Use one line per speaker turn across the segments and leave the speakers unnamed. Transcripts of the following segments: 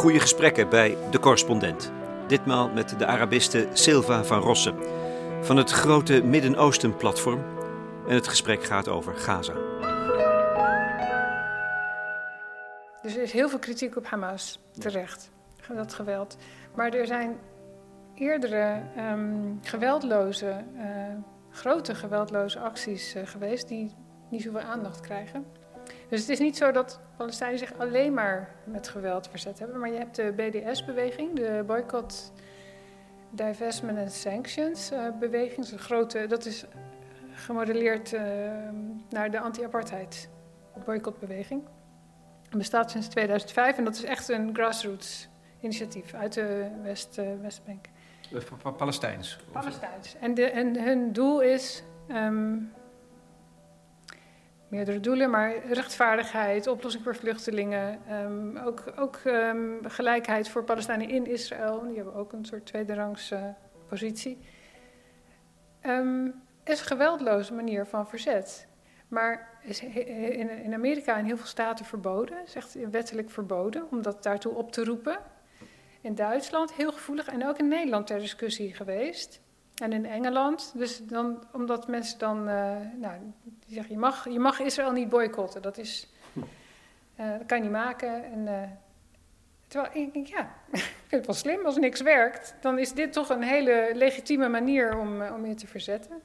Goede gesprekken bij De Correspondent. Ditmaal met de Arabiste Silva van Rossen van het grote Midden-Oosten-platform. En het gesprek gaat over Gaza.
Dus er is heel veel kritiek op Hamas, terecht, dat geweld. Maar er zijn eerdere um, geweldloze, uh, grote geweldloze acties uh, geweest die niet zoveel aandacht krijgen. Dus het is niet zo dat Palestijnen zich alleen maar met geweld verzet hebben, maar je hebt de BDS-beweging, de Boycott, Divestment and Sanctions uh, beweging. Dat is, grote, dat is gemodelleerd naar de anti-apartheid boycottbeweging. Het bestaat sinds 2005 en dat is echt een grassroots initiatief uit de West, uh, Westbank.
Palestijns?
Palestijns. En, de, en hun doel is um, meerdere doelen, maar rechtvaardigheid, oplossing voor vluchtelingen, um, ook, ook um, gelijkheid voor Palestijnen in Israël. Die hebben ook een soort tweederangs uh, positie. is een geweldloze manier van verzet. Maar is in Amerika in heel veel staten verboden, is echt wettelijk verboden om dat daartoe op te roepen. In Duitsland heel gevoelig en ook in Nederland ter discussie geweest. En in Engeland. Dus dan, omdat mensen dan, uh, nou, die zeggen, je mag, je mag Israël niet boycotten. Dat, is, uh, dat kan je niet maken. En, uh, terwijl ik denk, ja, ik vind het wel slim. Als niks werkt, dan is dit toch een hele legitieme manier om, om je te verzetten.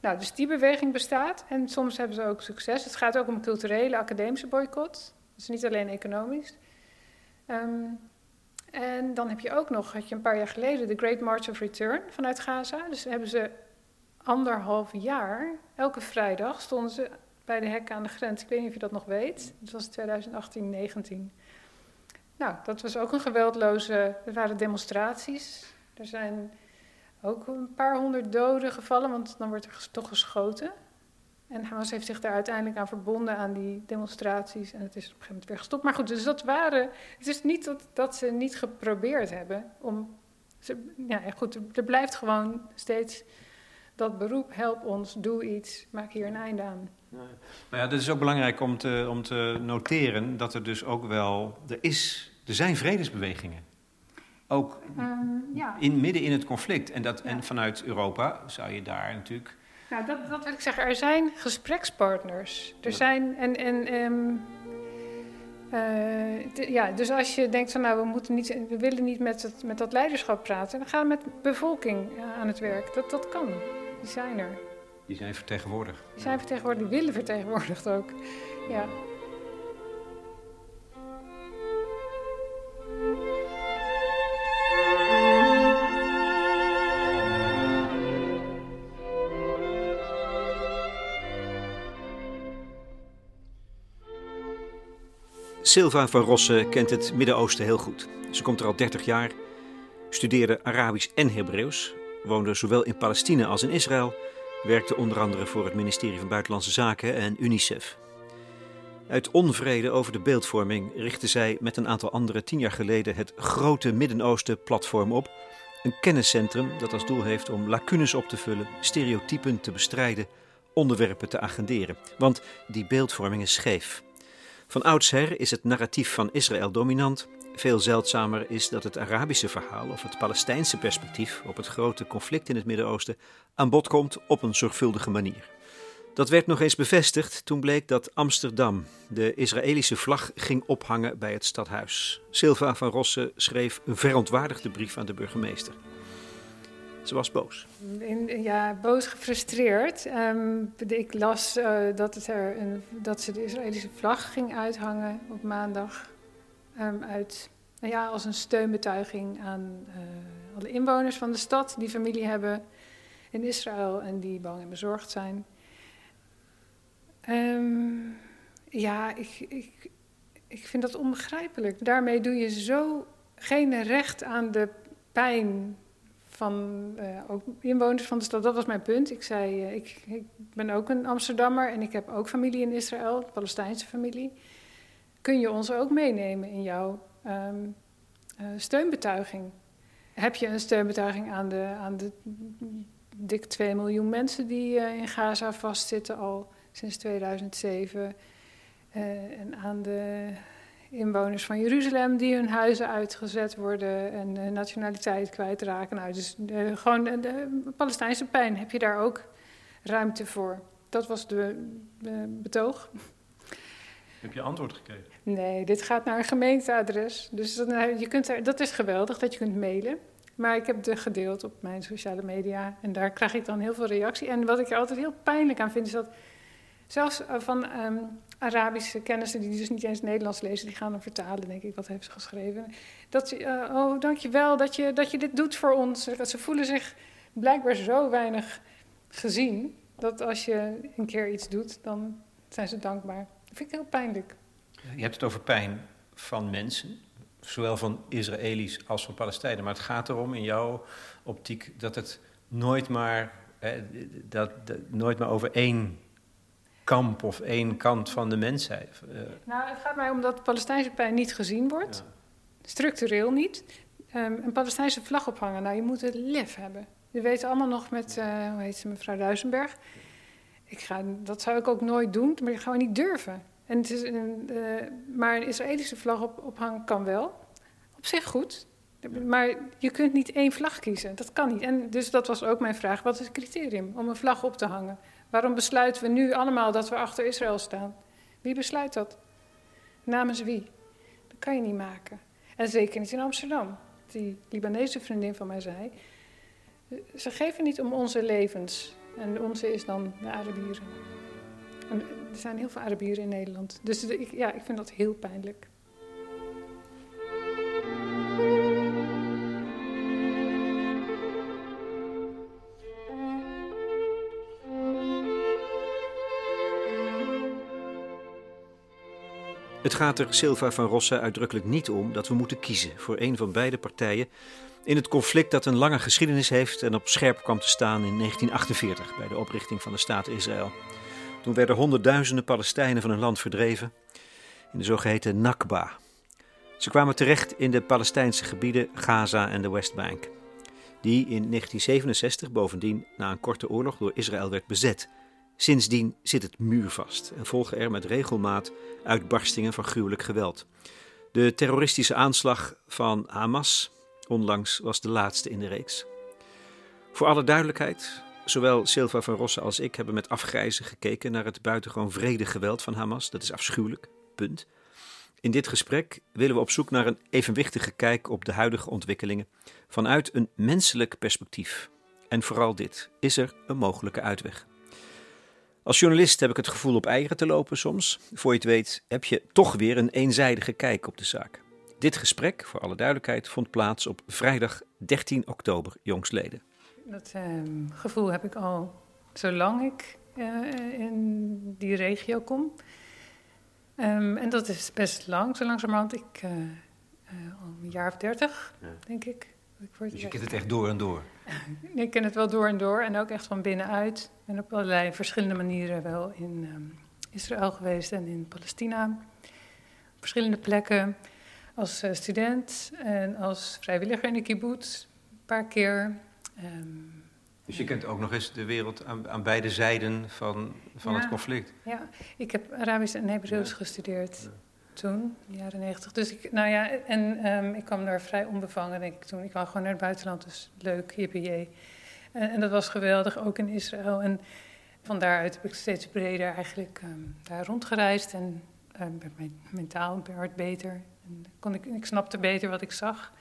Nou, dus die beweging bestaat en soms hebben ze ook succes. Het gaat ook om culturele, academische boycott. Dus niet alleen economisch. Um, en dan heb je ook nog, had je een paar jaar geleden, de Great March of Return vanuit Gaza. Dus hebben ze anderhalf jaar, elke vrijdag stonden ze bij de hekken aan de grens. Ik weet niet of je dat nog weet. Dat was 2018, 19. Nou, dat was ook een geweldloze, er waren demonstraties. Er zijn ook een paar honderd doden gevallen, want dan wordt er toch geschoten. En Hamas heeft zich daar uiteindelijk aan verbonden aan die demonstraties. En het is op een gegeven moment weer gestopt. Maar goed, dus dat waren. Het is niet dat, dat ze niet geprobeerd hebben om. Ze, ja, goed, er blijft gewoon steeds dat beroep: help ons, doe iets, maak hier een einde aan.
Nou ja, het is ook belangrijk om te, om te noteren dat er dus ook wel. Er, is, er zijn vredesbewegingen. Ook um, ja. in, midden in het conflict. En, dat, ja. en vanuit Europa zou je daar natuurlijk
nou, dat, dat wil ik zeggen. Er zijn gesprekspartners. Er zijn en. en um, uh, ja, dus als je denkt van nou, we, moeten niet, we willen niet met, het, met dat leiderschap praten, dan gaan we met bevolking aan het werk. Dat, dat kan. Die zijn er.
Die zijn vertegenwoordigd.
Die zijn vertegenwoordigd, die willen vertegenwoordigd ook. Ja.
Silva van Rossen kent het Midden-Oosten heel goed. Ze komt er al 30 jaar, studeerde Arabisch en Hebreeuws, woonde zowel in Palestina als in Israël, werkte onder andere voor het ministerie van Buitenlandse Zaken en UNICEF. Uit onvrede over de beeldvorming richtte zij met een aantal anderen tien jaar geleden het Grote Midden-Oosten Platform op. Een kenniscentrum dat als doel heeft om lacunes op te vullen, stereotypen te bestrijden, onderwerpen te agenderen. Want die beeldvorming is scheef. Van oudsher is het narratief van Israël dominant. Veel zeldzamer is dat het Arabische verhaal of het Palestijnse perspectief op het grote conflict in het Midden-Oosten aan bod komt op een zorgvuldige manier. Dat werd nog eens bevestigd toen bleek dat Amsterdam de Israëlische vlag ging ophangen bij het stadhuis. Silva van Rossen schreef een verontwaardigde brief aan de burgemeester. Ze was boos.
ja, boos gefrustreerd. Um, ik las uh, dat, er een, dat ze de Israëlische vlag ging uithangen op maandag. Um, uit, nou ja, als een steunbetuiging aan uh, alle inwoners van de stad die familie hebben in Israël en die bang en bezorgd zijn. Um, ja, ik, ik, ik vind dat onbegrijpelijk. Daarmee doe je zo geen recht aan de pijn van uh, ook inwoners van de stad. Dat was mijn punt. Ik zei, uh, ik, ik, ben ook een Amsterdammer en ik heb ook familie in Israël, Palestijnse familie. Kun je ons ook meenemen in jouw um, uh, steunbetuiging? Heb je een steunbetuiging aan de, aan de dik 2 miljoen mensen die in Gaza vastzitten al sinds 2007? en aan de inwoners van Jeruzalem die hun huizen uitgezet worden en nationaliteit kwijtraken. Nou, dus gewoon de, de, Palestijnse pijn heb je daar ook ruimte voor. Dat was de, de betoog.
Heb je antwoord gekregen?
Nee, dit gaat naar een gemeenteadres. Dus dan, eh, je kunt er, dat is geweldig dat je kunt mailen. Maar ik heb het gedeeld op mijn sociale media. En daar krijg ik dan heel veel reactie. En wat ik er altijd heel pijnlijk aan vind, is dat zelfs eh, van um, Arabische kennissen die dus niet eens Nederlands lezen, die gaan dan vertalen, denk ik, wat heeft ze geschreven. Dat ze, uh, oh, dankjewel dat je, dat je dit doet voor ons. Ze voelen zich blijkbaar zo weinig gezien, dat als je een keer iets doet, dan zijn ze dankbaar. Dat vind ik heel pijnlijk.
Je hebt het over pijn van mensen, zowel van Israëli's als van Palestijnen. Maar het gaat erom in jouw optiek dat het nooit maar, dat, nooit maar over één kamp of één kant van de mensheid.
Uh. Nou, het gaat mij om dat Palestijnse pijn niet gezien wordt. Structureel niet. Um, een Palestijnse vlag ophangen, nou, je moet het lef hebben. We weten allemaal nog met, uh, hoe heet ze, mevrouw Duisenberg. Ik ga, dat zou ik ook nooit doen, maar ik ga niet durven. En het is een, uh, maar een Israëlische vlag op, ophangen kan wel. Op zich goed. Maar je kunt niet één vlag kiezen. Dat kan niet. En dus dat was ook mijn vraag. Wat is het criterium om een vlag op te hangen? Waarom besluiten we nu allemaal dat we achter Israël staan? Wie besluit dat? Namens wie? Dat kan je niet maken. En zeker niet in Amsterdam. Die Libanese vriendin van mij zei. Ze geven niet om onze levens. En onze is dan de Arabieren. En er zijn heel veel Arabieren in Nederland. Dus ik, ja, ik vind dat heel pijnlijk.
Het gaat er Silva van Rossa uitdrukkelijk niet om dat we moeten kiezen voor een van beide partijen in het conflict dat een lange geschiedenis heeft en op scherp kwam te staan in 1948 bij de oprichting van de staat Israël. Toen werden honderdduizenden Palestijnen van hun land verdreven in de zogeheten Nakba. Ze kwamen terecht in de Palestijnse gebieden Gaza en de Westbank, die in 1967 bovendien na een korte oorlog door Israël werd bezet. Sindsdien zit het muurvast en volgen er met regelmaat uitbarstingen van gruwelijk geweld. De terroristische aanslag van Hamas onlangs was de laatste in de reeks. Voor alle duidelijkheid, zowel Silva van Rossen als ik hebben met afgrijzen gekeken naar het buitengewoon vrede geweld van Hamas. Dat is afschuwelijk, punt. In dit gesprek willen we op zoek naar een evenwichtige kijk op de huidige ontwikkelingen vanuit een menselijk perspectief. En vooral dit: is er een mogelijke uitweg? Als journalist heb ik het gevoel op eieren te lopen soms. Voor je het weet heb je toch weer een eenzijdige kijk op de zaak. Dit gesprek, voor alle duidelijkheid, vond plaats op vrijdag 13 oktober jongstleden.
Dat uh, gevoel heb ik al zolang ik uh, in die regio kom. Um, en dat is best lang, zo langzamerhand. Ik, uh, al een jaar of dertig, ja. denk ik.
ik dus je kent het echt door en door?
ik ken het wel door en door en ook echt van binnenuit. Ik ben op allerlei verschillende manieren wel in um, Israël geweest en in Palestina. Op verschillende plekken als uh, student en als vrijwilliger in de kibbutz. Een paar keer. Um,
dus je kent ook nog eens de wereld aan, aan beide zijden van, van
ja,
het conflict?
Ja, ik heb Arabisch en Hebreeuws ja. gestudeerd. Ja toen, de jaren negentig. Dus ik, nou ja, en um, ik kwam daar vrij onbevangen, denk ik toen. Ik wou gewoon naar het buitenland, dus leuk, hippie. En, en dat was geweldig, ook in Israël. En van daaruit heb ik steeds breder eigenlijk um, daar rondgereisd. En um, mijn mentaal werd beter. En kon ik, ik snapte beter wat ik zag.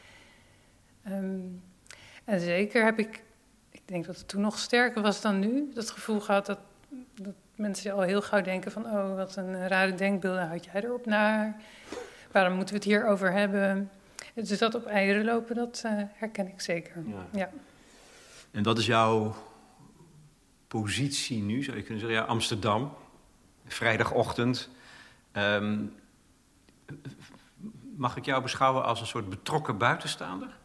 en zeker heb ik, ik denk dat het toen nog sterker was dan nu, dat gevoel gehad dat mensen al heel gauw denken van... oh, wat een rare denkbeelden houd jij erop naar? Waarom moeten we het hier over hebben? Dus dat op eieren lopen, dat uh, herken ik zeker. Ja. ja.
En wat is jouw positie nu, zou je kunnen zeggen? Ja, Amsterdam, vrijdagochtend. Um, mag ik jou beschouwen als een soort betrokken buitenstaander?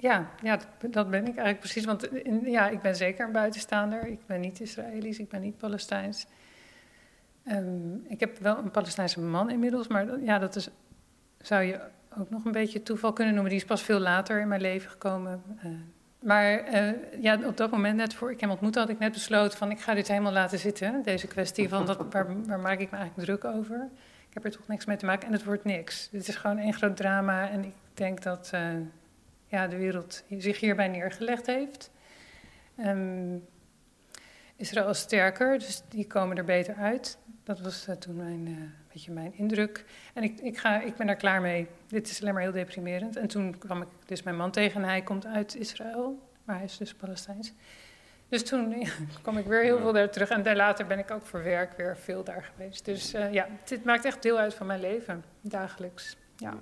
Ja, ja dat, ben ik eigenlijk precies. Want ja, ik ben zeker een buitenstaander. Ik ben niet Israëlisch, ik ben niet Palestijns. Um, ik heb wel een Palestijnse man inmiddels, maar ja, dat is, zou je ook nog een beetje toeval kunnen noemen. Die is pas veel later in mijn leven gekomen. Uh, maar uh, ja, op dat moment, net voor ik hem ontmoette, had ik net besloten van ik ga dit helemaal laten zitten. Deze kwestie van dat, waar, waar maak ik me eigenlijk druk over? Ik heb er toch niks mee te maken en het wordt niks. Het is gewoon één groot drama en ik denk dat uh, ja, de wereld zich hierbij neergelegd heeft. Um, Israël is sterker, dus die komen er beter uit. Dat was uh, toen mijn, uh, beetje mijn indruk. En ik, ik, ga, ik ben daar klaar mee. Dit is alleen maar heel deprimerend. En toen kwam ik dus mijn man tegen en hij komt uit Israël, maar hij is dus Palestijns. Dus toen ja, kwam ik weer heel veel daar terug. En daar later ben ik ook voor werk weer veel daar geweest. Dus uh, ja, dit maakt echt deel uit van mijn leven, dagelijks. Ja.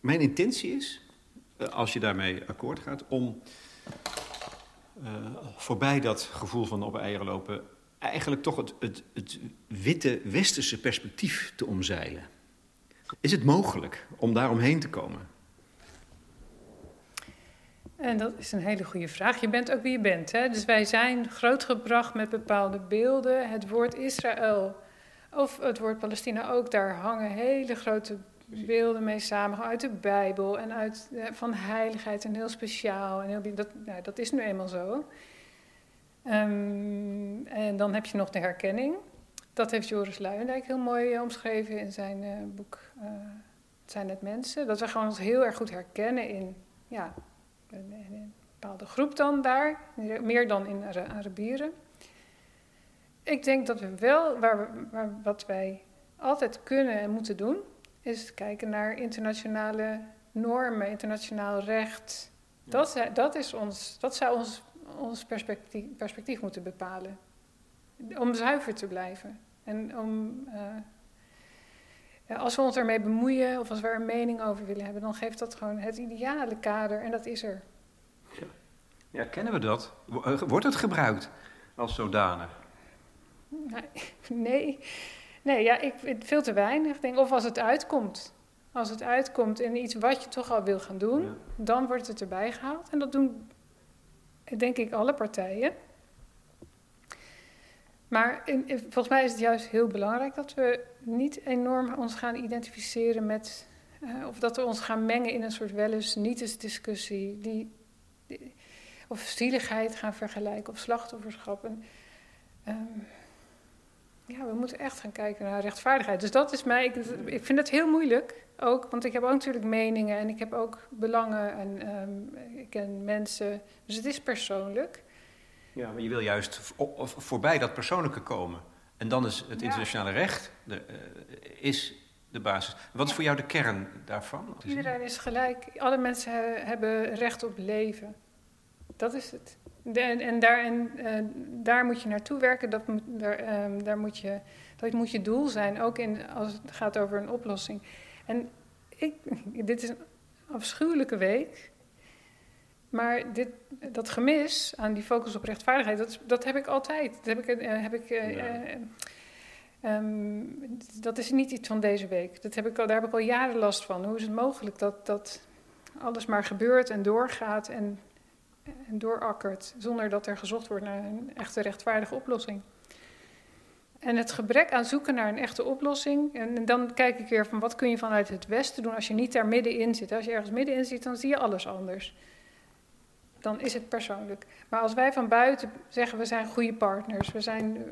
Mijn intentie is, als je daarmee akkoord gaat, om uh, voorbij dat gevoel van op eieren lopen, eigenlijk toch het, het, het witte westerse perspectief te omzeilen. Is het mogelijk om daar omheen te komen?
En dat is een hele goede vraag. Je bent ook wie je bent. Hè? Dus wij zijn grootgebracht met bepaalde beelden. Het woord Israël of het woord Palestina ook, daar hangen hele grote beelden mee samen. Uit de Bijbel en uit, eh, van heiligheid en heel speciaal. En heel, dat, nou, dat is nu eenmaal zo. Um, en dan heb je nog de herkenning. Dat heeft Joris Luijendijk heel mooi uh, omschreven in zijn uh, boek Het zijn het mensen. Dat we gewoon ons heel erg goed herkennen in ja, een, een bepaalde groep dan daar. Meer dan in Arabieren. Ik denk dat we wel, waar, waar, wat wij altijd kunnen en moeten doen, is kijken naar internationale normen, internationaal recht. Dat, dat, is ons, dat zou ons, ons perspectief, perspectief moeten bepalen. Om zuiver te blijven. En om, uh, als we ons ermee bemoeien of als we er een mening over willen hebben, dan geeft dat gewoon het ideale kader en dat is er.
Ja, ja kennen we dat? Eh, wordt het gebruikt als zodanig?
Nee. Nee, ja, ik vind veel te weinig. Denk, of als het uitkomt. Als het uitkomt in iets wat je toch al wil gaan doen, dan wordt het erbij gehaald. En dat doen, denk ik, alle partijen. Maar in, volgens mij is het juist heel belangrijk dat we niet enorm ons gaan identificeren met. Uh, of dat we ons gaan mengen in een soort wel eens niet discussie. Die, die, of zieligheid gaan vergelijken of slachtofferschap. En, um, ja, we moeten echt gaan kijken naar rechtvaardigheid. Dus dat is mij, ik, ik vind het heel moeilijk ook, want ik heb ook natuurlijk meningen en ik heb ook belangen en um, ik ken mensen. Dus het is persoonlijk.
Ja, maar je wil juist voorbij dat persoonlijke komen. En dan is het internationale recht de, uh, is de basis. Wat is voor jou de kern daarvan?
Iedereen is gelijk. Alle mensen hebben recht op leven. Dat is het. En, en, daar, en uh, daar moet je naartoe werken. Dat moet, daar, um, daar moet je, dat moet je doel zijn, ook in, als het gaat over een oplossing. En ik, dit is een afschuwelijke week. Maar dit, dat gemis aan die focus op rechtvaardigheid, dat, dat heb ik altijd. Dat, heb ik, uh, heb ik, uh, ja. um, dat is niet iets van deze week. Dat heb ik al, daar heb ik al jaren last van. Hoe is het mogelijk dat, dat alles maar gebeurt en doorgaat en doorakkert zonder dat er gezocht wordt naar een echte rechtvaardige oplossing. En het gebrek aan zoeken naar een echte oplossing. En dan kijk ik weer van wat kun je vanuit het Westen doen als je niet daar middenin zit. Als je ergens middenin zit, dan zie je alles anders. Dan is het persoonlijk. Maar als wij van buiten zeggen we zijn goede partners, we zijn.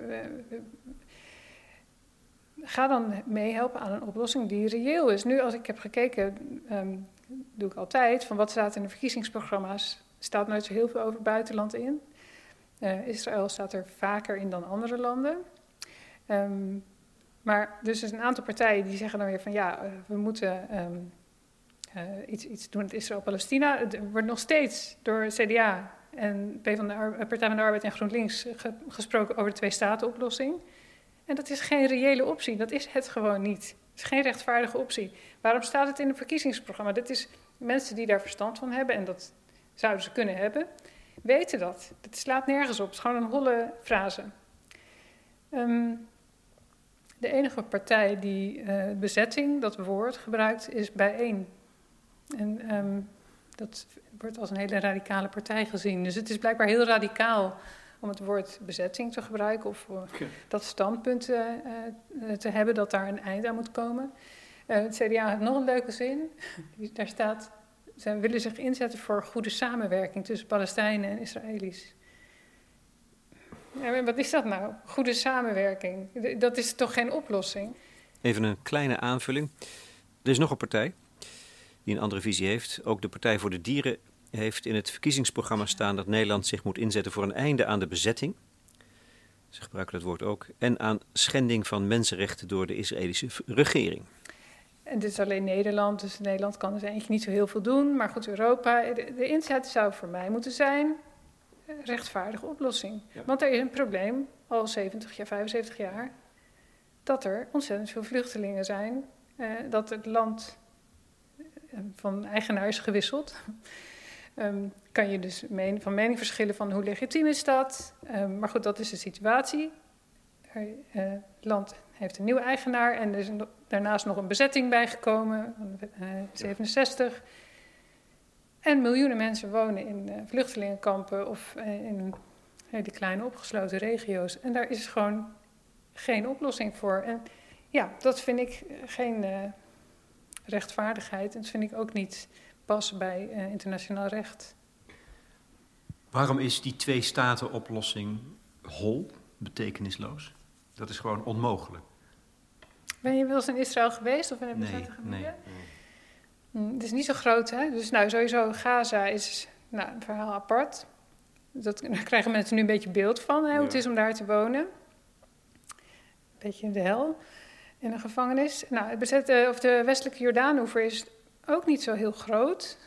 ga dan meehelpen aan een oplossing die reëel is. Nu, als ik heb gekeken, um, doe ik altijd van wat staat in de verkiezingsprogramma's staat nooit zo heel veel over buitenland in. Uh, Israël staat er vaker in dan andere landen. Um, maar dus zijn een aantal partijen die zeggen dan weer van ja, uh, we moeten um, uh, iets, iets doen met Israël-Palestina. Er wordt nog steeds door CDA en P van de Partij van de Arbeid en GroenLinks ge gesproken over de twee-staten-oplossing. En dat is geen reële optie, dat is het gewoon niet. Het is geen rechtvaardige optie. Waarom staat het in het verkiezingsprogramma? Dat is mensen die daar verstand van hebben en dat zouden ze kunnen hebben, weten dat. Het slaat nergens op, het is gewoon een holle frase. Um, de enige partij die uh, bezetting, dat woord, gebruikt, is bijeen. En um, dat wordt als een hele radicale partij gezien. Dus het is blijkbaar heel radicaal om het woord bezetting te gebruiken of uh, dat standpunt uh, te hebben dat daar een eind aan moet komen. het CDA heeft nog een leuke zin. Daar staat: zij willen zich inzetten voor goede samenwerking tussen Palestijnen en Israëli's. Ja, wat is dat nou? Goede samenwerking. Dat is toch geen oplossing?
Even een kleine aanvulling. Er is nog een partij die een andere visie heeft. Ook de Partij voor de Dieren heeft in het verkiezingsprogramma staan dat Nederland zich moet inzetten voor een einde aan de bezetting. Ze gebruiken dat woord ook. En aan schending van mensenrechten door de Israëlische regering.
En dit is alleen Nederland, dus Nederland kan dus eigenlijk niet zo heel veel doen. Maar goed, Europa, de, inzet zou voor mij moeten zijn rechtvaardige oplossing. Want er is een probleem, al 70 jaar, 75 jaar, dat er ontzettend veel vluchtelingen zijn. Eh, dat het land eh, van eigenaar is gewisseld. um, kan je dus van mening verschillen van hoe legitiem is dat. Um, maar goed, dat is de situatie. Het uh, land heeft een nieuwe eigenaar en er is daarnaast nog een bezetting bijgekomen, uh, 67. En miljoenen mensen wonen in uh, vluchtelingenkampen of uh, in hele kleine opgesloten regio's. En daar is gewoon geen oplossing voor. En ja, dat vind ik geen uh, rechtvaardigheid. En dat vind ik ook niet passen bij internationaal recht.
Waarom is die twee-staten-oplossing hol, betekenisloos? Dat is gewoon onmogelijk.
Ben je wel eens in Israël geweest of in een bezette gebieden? Nee, nee. Hm, het is niet zo groot, hè? Dus nou, sowieso Gaza is nou, een verhaal apart. Dat, daar krijgen mensen nu een beetje beeld van, hè, hoe het is om daar te wonen. Een beetje in de hel, in een gevangenis. Nou, het bezette, of de westelijke Jordaanoever is ook niet zo heel groot.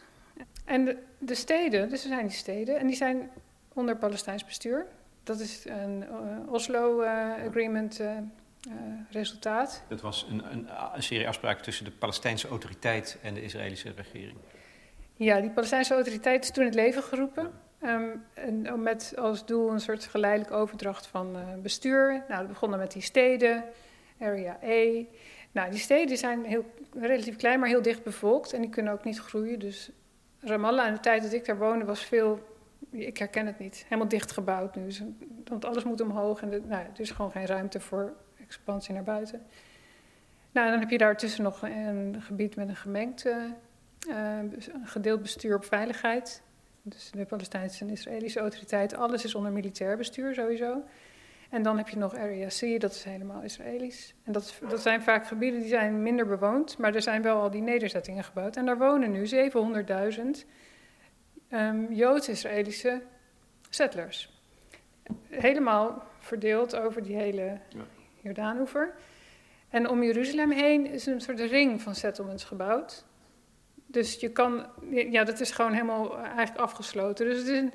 En de, de, steden, dus er zijn die steden, en die zijn onder Palestijns bestuur. Dat is een uh, Oslo-agreement uh, uh, resultaat.
Het was een, een, een, serie afspraken tussen de Palestijnse autoriteit en de Israëlische regering.
Ja, die Palestijnse autoriteit is toen het leven geroepen. Um, en met als doel een soort geleidelijke overdracht van uh, bestuur. Nou, we begonnen met die steden, Area A. Nou, die steden zijn heel, relatief klein, maar heel dicht bevolkt. En die kunnen ook niet groeien. Dus Ramallah, in de tijd dat ik daar woonde, was veel... Ik herken het niet. Helemaal dicht gebouwd nu. Want alles moet omhoog. En nou, er is gewoon geen ruimte voor expansie naar buiten. Nou, dan heb je daartussen nog een gebied met een gemengd uh, gedeeld bestuur op veiligheid. Dus de Palestijnse en Israëlische autoriteit, alles is onder militair bestuur sowieso. En dan heb je nog Area C, dat is helemaal Israëlisch. En dat, dat zijn vaak gebieden die zijn minder bewoond, maar er zijn wel al die nederzettingen gebouwd. En daar wonen nu 700.000 um, ehm, Joods-Israëlische settlers. Helemaal verdeeld over die hele ja. Jordaanoever. En om Jeruzalem heen is een soort ring van settlements gebouwd. Dus je kan, ja, dat is gewoon helemaal eigenlijk afgesloten. Dus het is een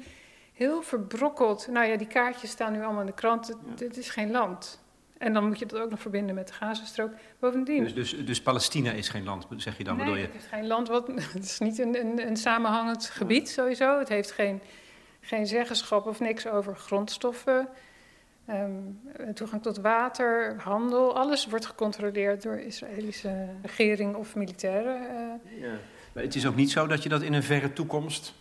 heel verbrokkeld. Nou ja, die kaartjes staan nu allemaal in de krant. Dit is geen land. En dan moet je dat ook nog verbinden met de Gazastrook. Bovendien.
Dus, dus, dus Palestina is geen land, zeg je dan?
Nee,
bedoel je?
het is geen land. Wat, het is niet een, een, een samenhangend gebied sowieso. Het heeft geen, geen zeggenschap of niks over grondstoffen. Um, toegang tot water, handel, alles wordt gecontroleerd door de Israëlische regering of militairen. Uh.
Ja. Maar het is ook niet zo dat je dat in een verre toekomst.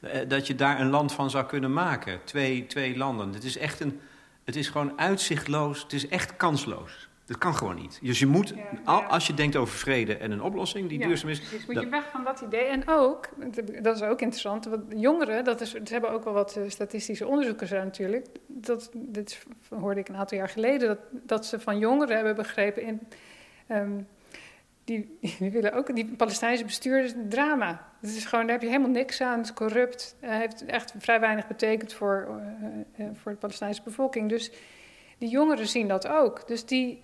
Eh, dat je daar een land van zou kunnen maken. Twee, twee landen. Het is echt een. Het is gewoon uitzichtloos. Het is echt kansloos. Dat kan gewoon niet. Dus je moet, als je denkt over vrede en een oplossing die duurzaam is...
Dus moet je weg van dat idee. En ook, dat is ook interessant, want jongeren, dat is, ze hebben ook wel wat eh, statistische onderzoeken zijn natuurlijk. Dat, dit hoorde ik een aantal jaar geleden, dat, dat ze van jongeren hebben begrepen... In, um, die, willen ook, die Palestijnse bestuurders, drama. Het is gewoon, daar heb je helemaal niks aan, het is corrupt. Het heeft echt vrij weinig betekend voor, uh, uh, voor de Palestijnse bevolking. Dus die jongeren zien dat ook. Dus die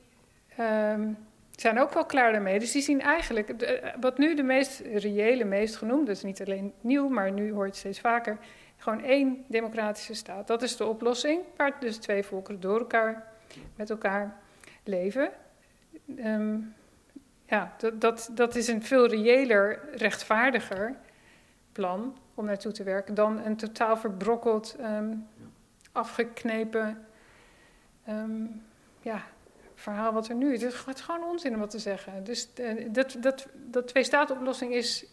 um, zijn ook wel klaar daarmee. Dus die zien eigenlijk, wat nu de meest reële, meest genoemd, dus niet alleen nieuw, maar nu hoort het steeds vaker, gewoon één democratische staat. Dat is de oplossing, waar dus twee volkeren door elkaar, met elkaar leven. Um, ja, dat, dat, dat is een veel reëler, rechtvaardiger plan om naartoe te werken dan een totaal verbrokkeld, um, afgeknepen um, ja, verhaal wat er nu is. Het is gewoon onzin om wat te zeggen. Dus uh, dat, dat, dat twee-staten-oplossing is,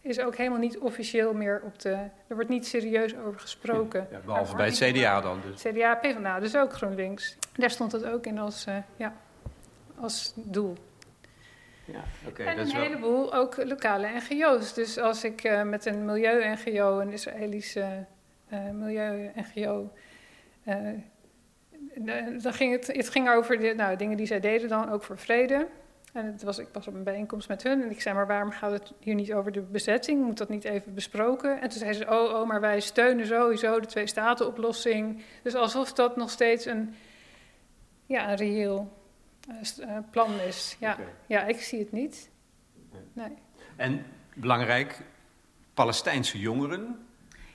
is ook helemaal niet officieel meer op de... Er wordt niet serieus over gesproken.
Ja, behalve bij het CDA dan dus.
CDA, PvdA, dus ook GroenLinks. Daar stond het ook in als, uh, ja, als doel.
Ja, okay,
en
dat
een heleboel ook lokale NGO's. Dus als ik uh, met een milieu-NGO, een Israëlische milieu-NGO dan ging het, het ging over de, nou, dingen die zij deden dan, ook voor vrede. En het was, ik was op een bijeenkomst met hun en ik zei, maar waarom gaat het hier niet over de bezetting? Moet dat niet even besproken? En toen zei ze, oh, oh maar wij steunen sowieso de twee-staten-oplossing. Dus alsof dat nog steeds een, ja, een reëel uh, plan is. Ja, ja, ik zie het niet. Nee.
En belangrijk, Palestijnse jongeren,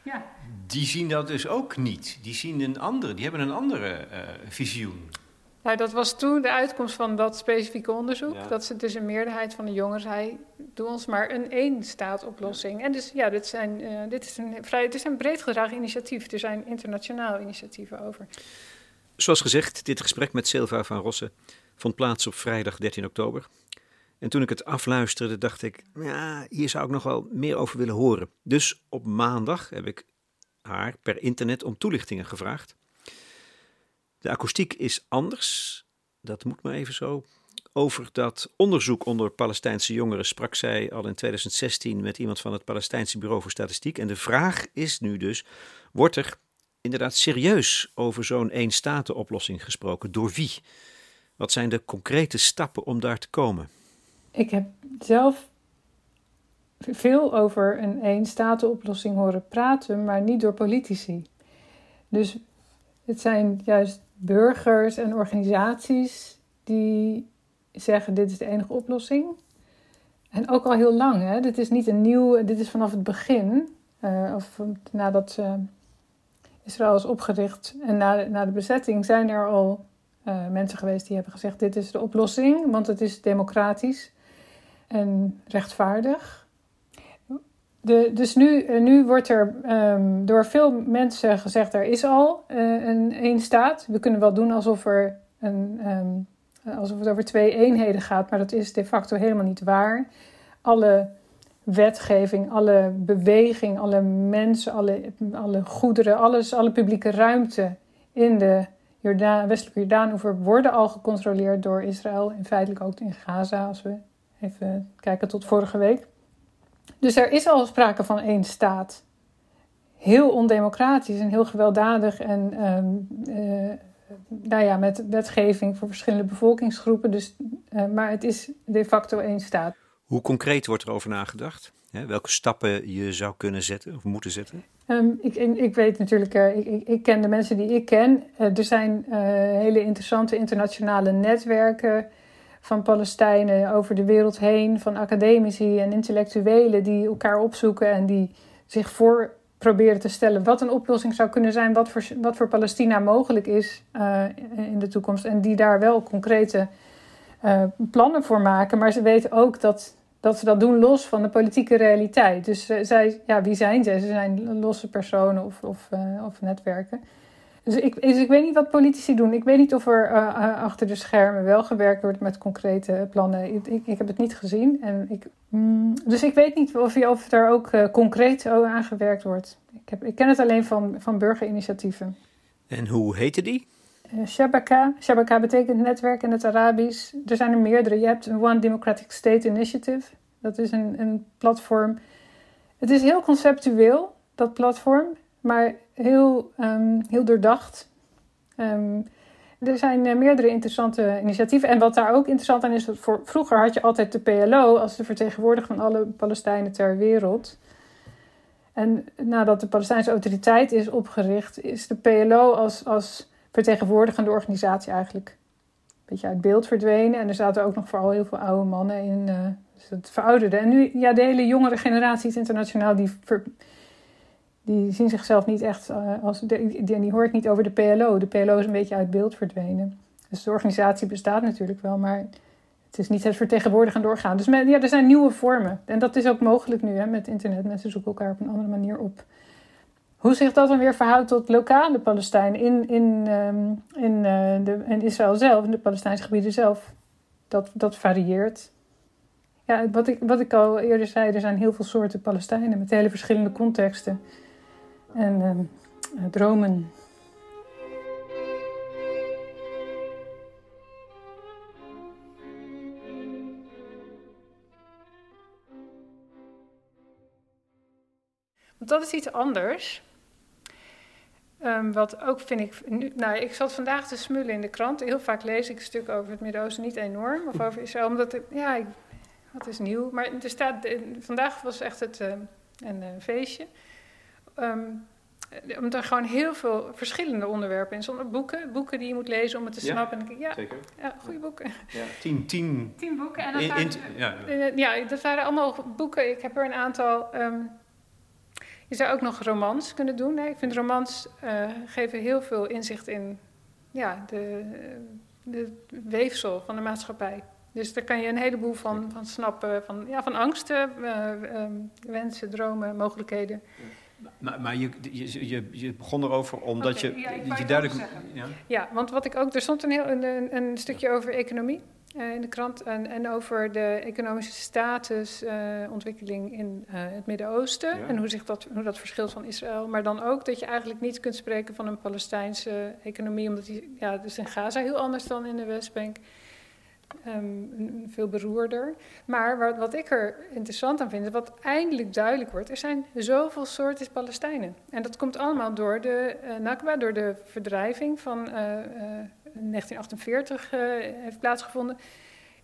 ja. die zien dat dus ook niet. Die zien een andere, die hebben een andere uh, visioen.
Nou, dat was toen de uitkomst van dat specifieke onderzoek. Dat ze dus een meerderheid van de jongeren zei: doe ons maar een één-staat-oplossing. En dus ja, dit, zijn, uh, dit, is een vrij, het is een breed gedragen initiatief. Er zijn internationaal initiatieven over.
Zoals gezegd, dit gesprek met Silva van Rossen vond plaats op vrijdag 13 oktober. En toen ik het afluisterde, dacht ik: ja, hier zou ik nog wel meer over willen horen. Dus op maandag heb ik haar per internet om toelichtingen gevraagd. De akoestiek is anders, dat moet maar even zo. Over dat onderzoek onder Palestijnse jongeren sprak zij al in 2016 met iemand van het Palestijnse Bureau voor Statistiek. En de vraag is nu dus: wordt er inderdaad serieus over zo'n één-staten-oplossing gesproken? Door wie? Wat zijn de concrete stappen om daar te komen?
Ik heb zelf veel over een één-staten-oplossing horen praten, maar niet door politici. Dus het zijn juist burgers en organisaties die zeggen: dit is de enige oplossing. En ook al heel lang, hè? dit is niet een nieuw, dit is vanaf het begin, uh, of nadat uh, Israël is opgericht en na, na de bezetting, zijn er al uh, mensen geweest die hebben gezegd: dit is de oplossing, want het is democratisch en rechtvaardig. De, dus nu, eh, nu wordt er um, door veel mensen gezegd: er is al uh, een één staat. We kunnen wel doen alsof, er een, um, alsof het over twee eenheden gaat, maar dat is de facto helemaal niet waar. Alle wetgeving, alle beweging, alle mensen, alle, alle goederen, alles, alle publieke ruimte in de Jordaan, westelijke Jordaanoever worden al gecontroleerd door Israël. En feitelijk ook in Gaza, als we even kijken tot vorige week. Dus er is al sprake van één staat. Heel ondemocratisch en heel gewelddadig en um, uh, nou ja, met wetgeving voor verschillende bevolkingsgroepen. Dus, uh, maar het is de facto één staat.
Hoe concreet wordt er over nagedacht? Welke stappen je zou kunnen zetten of moeten zetten?
Um, ik, ik, weet natuurlijk, uh, ik, ik, ken de mensen die ik ken. er zijn hele interessante internationale netwerken van Palestijnen over de wereld heen, van academici en intellectuelen die elkaar opzoeken en die zich voor proberen te stellen wat een oplossing zou kunnen zijn, wat voor, wat voor Palestina mogelijk is in de toekomst. En die daar wel concrete plannen voor maken. Maar ze weten ook dat, dat ze dat doen los van de politieke realiteit. Dus uh, zij, ja, wie zijn ze? Ze zijn losse personen of, of, of netwerken. Dus ik, dus ik weet niet wat politici doen. Ik weet niet of er uh, achter de schermen wel gewerkt wordt met concrete plannen. Ik, ik, heb het niet gezien. En ik, mm, dus ik weet niet of, of er ook concreet aan gewerkt wordt. Ik, heb, ik ken het alleen van, van burgerinitiatieven.
En hoe heette die?
Uh, Shabaka. Shabaka betekent netwerk in het Arabisch. Er zijn er meerdere. Je hebt een One Democratic State Initiative. Dat is een, een platform. Het is heel conceptueel, dat platform maar heel, um, heel doordacht. Um, er zijn uh, meerdere interessante initiatieven. En wat daar ook interessant aan is, dat voor, vroeger had je altijd de PLO als de vertegenwoordiger van alle Palestijnen ter wereld. En nadat de Palestijnse autoriteit is opgericht, is de PLO als, als vertegenwoordigende organisatie eigenlijk een beetje uit beeld verdwenen. En er zaten ook nog vooral heel veel oude mannen in. Uh, dus het verouderde. En nu, ja, de hele jongere generatie internationaal, die die zien zichzelf niet echt uh, als. Die, die hoort niet over de PLO. De PLO is een beetje uit beeld verdwenen. Dus de organisatie bestaat natuurlijk wel, maar het is niet het vertegenwoordigende orgaan. Dus ja, er zijn nieuwe vormen. En dat is ook mogelijk nu hè, met internet. Mensen zoeken elkaar op een andere manier op. Hoe zich dat dan weer verhoudt tot lokale Palestijnen in, in, um, in, uh, de, in Israël zelf, in de Palestijnse gebieden zelf, dat, dat varieert. Ja, wat ik, wat ik al eerder zei, er zijn heel veel soorten Palestijnen met hele verschillende contexten en uh, dromen. Want dat is iets anders. Ehm, wat ook vind ik. Nu, nou, ik zat vandaag te smullen in de krant. Heel vaak lees ik een stuk over het Midden-Oosten, niet enorm. Of over Israël, omdat. Het, ja, ik, wat is nieuw. Maar er staat. Vandaag was echt het, uh, een uh, feestje. Um, omdat er gewoon heel veel verschillende onderwerpen in zonder boeken. Boeken die je moet lezen om het te snappen.
Ja,
en ja,
zeker.
Ja, goede boeken.
Ja, tien, tien,
tien boeken. En dat,
in,
waren,
in, ja.
ja, dat waren allemaal boeken. Ik heb er een aantal. Um, je zou ook nog romans kunnen doen. Hè? Ik vind romans uh, geven heel veel inzicht in ja, de, de weefsel van de maatschappij. Dus daar kan je een heleboel van, van snappen. Van, ja, van angsten, uh, um, wensen, dromen, mogelijkheden.
Maar, maar je, je, je, begon erover omdat
okay,
je,
ja,
je duidelijk.
Ja? ja, want wat ik ook. Er stond een, heel, een, een stukje over economie in de krant. En, en over de economische statusontwikkeling uh, in uh, het Midden-Oosten. Ja. En hoe, zich dat, hoe dat verschilt van Israël. Maar dan ook dat je eigenlijk niet kunt spreken van een Palestijnse economie. Omdat die. Ja, dus in Gaza heel anders dan in de Westbank. Um, veel beroerder. Maar wat, wat, ik er interessant aan vind, is wat eindelijk duidelijk wordt: er zijn zoveel soorten Palestijnen. En dat komt allemaal door de uh, Nakba, door de verdrijving van uh, uh, 1948 heeft plaatsgevonden.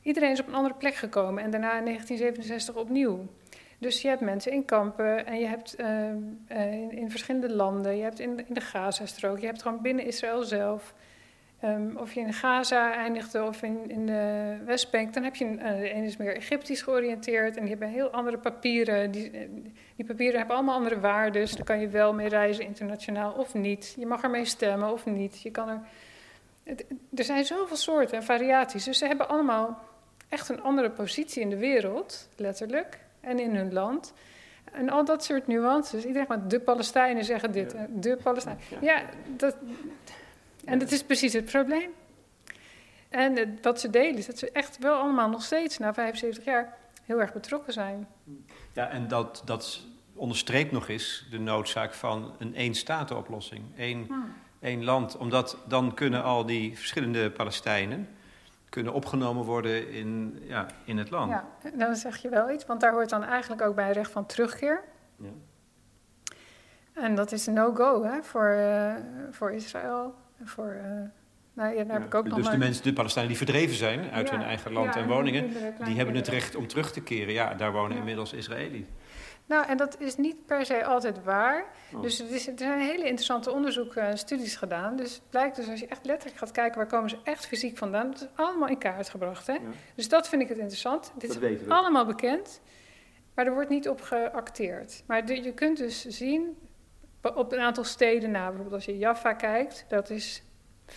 Iedereen is op een andere plek gekomen en daarna in 1967 opnieuw. Dus je hebt mensen in kampen en je hebt in, in, verschillende landen, je hebt in, in de Gazastrook, je hebt gewoon binnen Israël zelf. Um, of je in Gaza eindigde of in, in de Westbank, dan heb je een, de ene is meer Egyptisch georiënteerd en die hebben heel andere papieren. Die, die papieren hebben allemaal andere waarden, dus daar kan je wel mee reizen internationaal of niet. Je mag ermee stemmen of niet. Je kan er, het, er zijn zoveel soorten en variaties, dus ze hebben allemaal echt een andere positie in de wereld, letterlijk, en in hun land. En al dat soort nuances. Iedereen maar de Palestijnen zeggen dit, ja. de Palestijnen. Ja, dat en dat is precies het probleem. En wat ze delen is dat ze echt wel allemaal nog steeds na 75 jaar heel erg betrokken zijn.
Ja, en dat, dat onderstreept nog eens de noodzaak van een één-staten-oplossing. Eén, hmm. Één land. Omdat dan kunnen al die verschillende Palestijnen kunnen opgenomen worden in, ja, in het land.
Ja, dan zeg je wel iets, want daar hoort dan eigenlijk ook bij recht van terugkeer. Ja. En dat is een no-go voor, uh, voor Israël voor, uh, nou, ja, daar heb ik ook
dus
nog
de mensen, de Palestijnen die verdreven zijn uit hun eigen land en woningen, die hebben het recht om terug te keren. Ja, daar wonen inmiddels Israëli's.
Nou, en dat is niet per se altijd waar. Oh. Dus er, is, er, zijn hele interessante onderzoeken en studies gedaan. Dus het blijkt dus als je echt letterlijk gaat kijken... waar komen ze echt fysiek vandaan... dat is allemaal in kaart gebracht. Hè? Ja. Dus dat vind ik het interessant. Dit is allemaal bekend. Maar er wordt niet op geacteerd. Maar de, je kunt dus zien op een aantal steden na. Bijvoorbeeld als je Jaffa kijkt, dat is 95%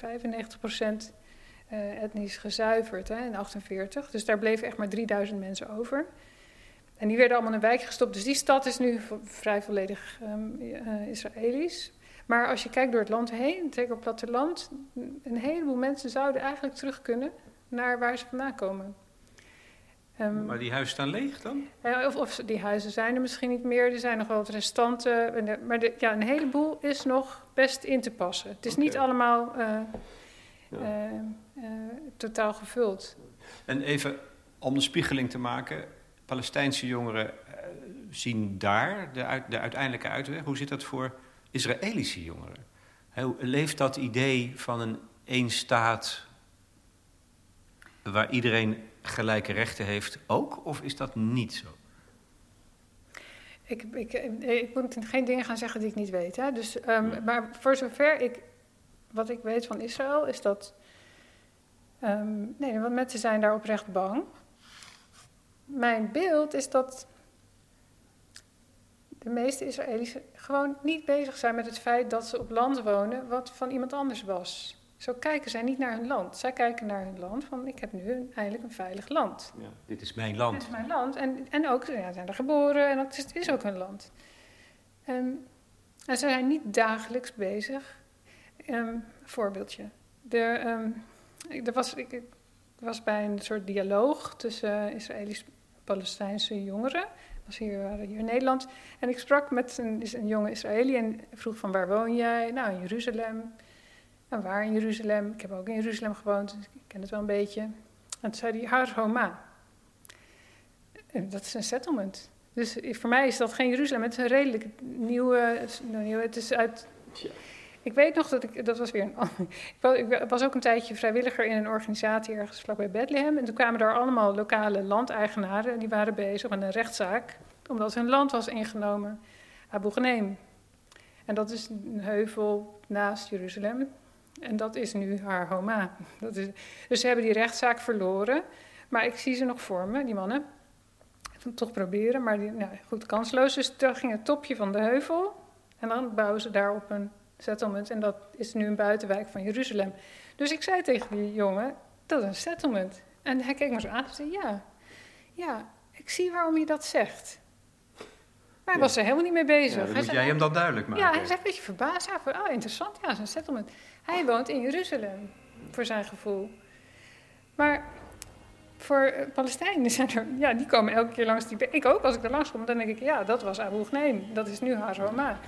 uh, etnisch gezuiverd hè, in 48. Dus daar bleven echt maar 3000 mensen over. En die werden allemaal in een wijk gestopt. Dus die stad is nu vrij volledig um, uh, Israëlisch. Maar als je kijkt door het land heen, zeker op het platteland, een heleboel mensen zouden eigenlijk terug kunnen naar waar ze vandaan komen.
Um, maar die huizen staan leeg dan?
Uh, of, of, die huizen zijn er misschien niet meer. Er zijn nog wel wat restanten. Maar de, ja, een heleboel is nog best in te passen. Het is okay. niet allemaal uh, ja. uh, totaal gevuld.
En even om de spiegeling te maken. Palestijnse jongeren zien daar de, uit, de uiteindelijke uitweg. Hoe zit dat voor Israëlische jongeren? Leeft dat idee van een één staat waar iedereen gelijke rechten heeft ook? Of is dat niet zo?
Ik, ik, ik moet geen dingen gaan zeggen die ik niet weet. Hè? Dus, um, ja. Maar voor zover ik, wat ik weet van Israël, is dat. Um, nee, want mensen zijn daar oprecht bang. Mijn beeld is dat de meeste Israëli's gewoon niet bezig zijn met het feit dat ze op land wonen wat van iemand anders was. Zo kijken zij niet naar hun land. Zij kijken naar hun land van ik heb nu eigenlijk een veilig land.
Ja, dit is mijn land.
Dit is mijn land. En, en ook, ja, zijn er geboren en dat is, het is ook hun land. Um, en ze zijn niet dagelijks bezig. Um, voorbeeldje. De, um, er was, ik, ik, was bij een soort dialoog tussen uh, Israëlisch-Palestijnse jongeren. Was hier, waren hier in Nederland. En ik sprak met een, een jonge Israëli en vroeg van waar woon jij? Nou, in Jeruzalem. En waar in Jeruzalem? Ik heb ook in Jeruzalem gewoond, dus ik ken het wel een beetje. En toen zei hij, Har Homa. En dat is een settlement. Dus voor mij is dat geen Jeruzalem, het is een redelijk nieuwe... het is uit... Ik weet nog dat ik, dat was weer een, ik was, ik was ook een tijdje vrijwilliger in een organisatie ergens vlakbij Bethlehem. En toen kwamen daar allemaal lokale landeigenaren, die waren bezig met een rechtszaak, omdat hun land was ingenomen, Abu Ghanem. En dat is een heuvel naast Jeruzalem. En dat is nu haar Homa. Dat is, dus ze hebben die rechtszaak verloren. Maar ik zie ze nog voor me, die mannen. Ik toch proberen, maar die, nou, goed, kansloos. Dus daar ging het topje van de heuvel. En dan bouwen ze daar op een settlement. En dat is nu een buitenwijk van Jeruzalem. Dus ik zei tegen die jongen, dat is een settlement. En hij keek me zo aan en zei, ja, ja, ik zie waarom je dat zegt. Maar hij was er helemaal niet mee bezig.
Ja, moet jij hem dat duidelijk maken.
Ja, hij zei een beetje verbaasd. Ja, van, oh, interessant, ja, zo'n settlement. Hij woont in Jeruzalem, voor zijn gevoel. Maar voor Palestijnen zijn er, ja, die komen elke keer langs die Ik ook, als ik er langs kom, dan denk ik, ja, dat was Abu Ghneim. Dat is nu Hazoma.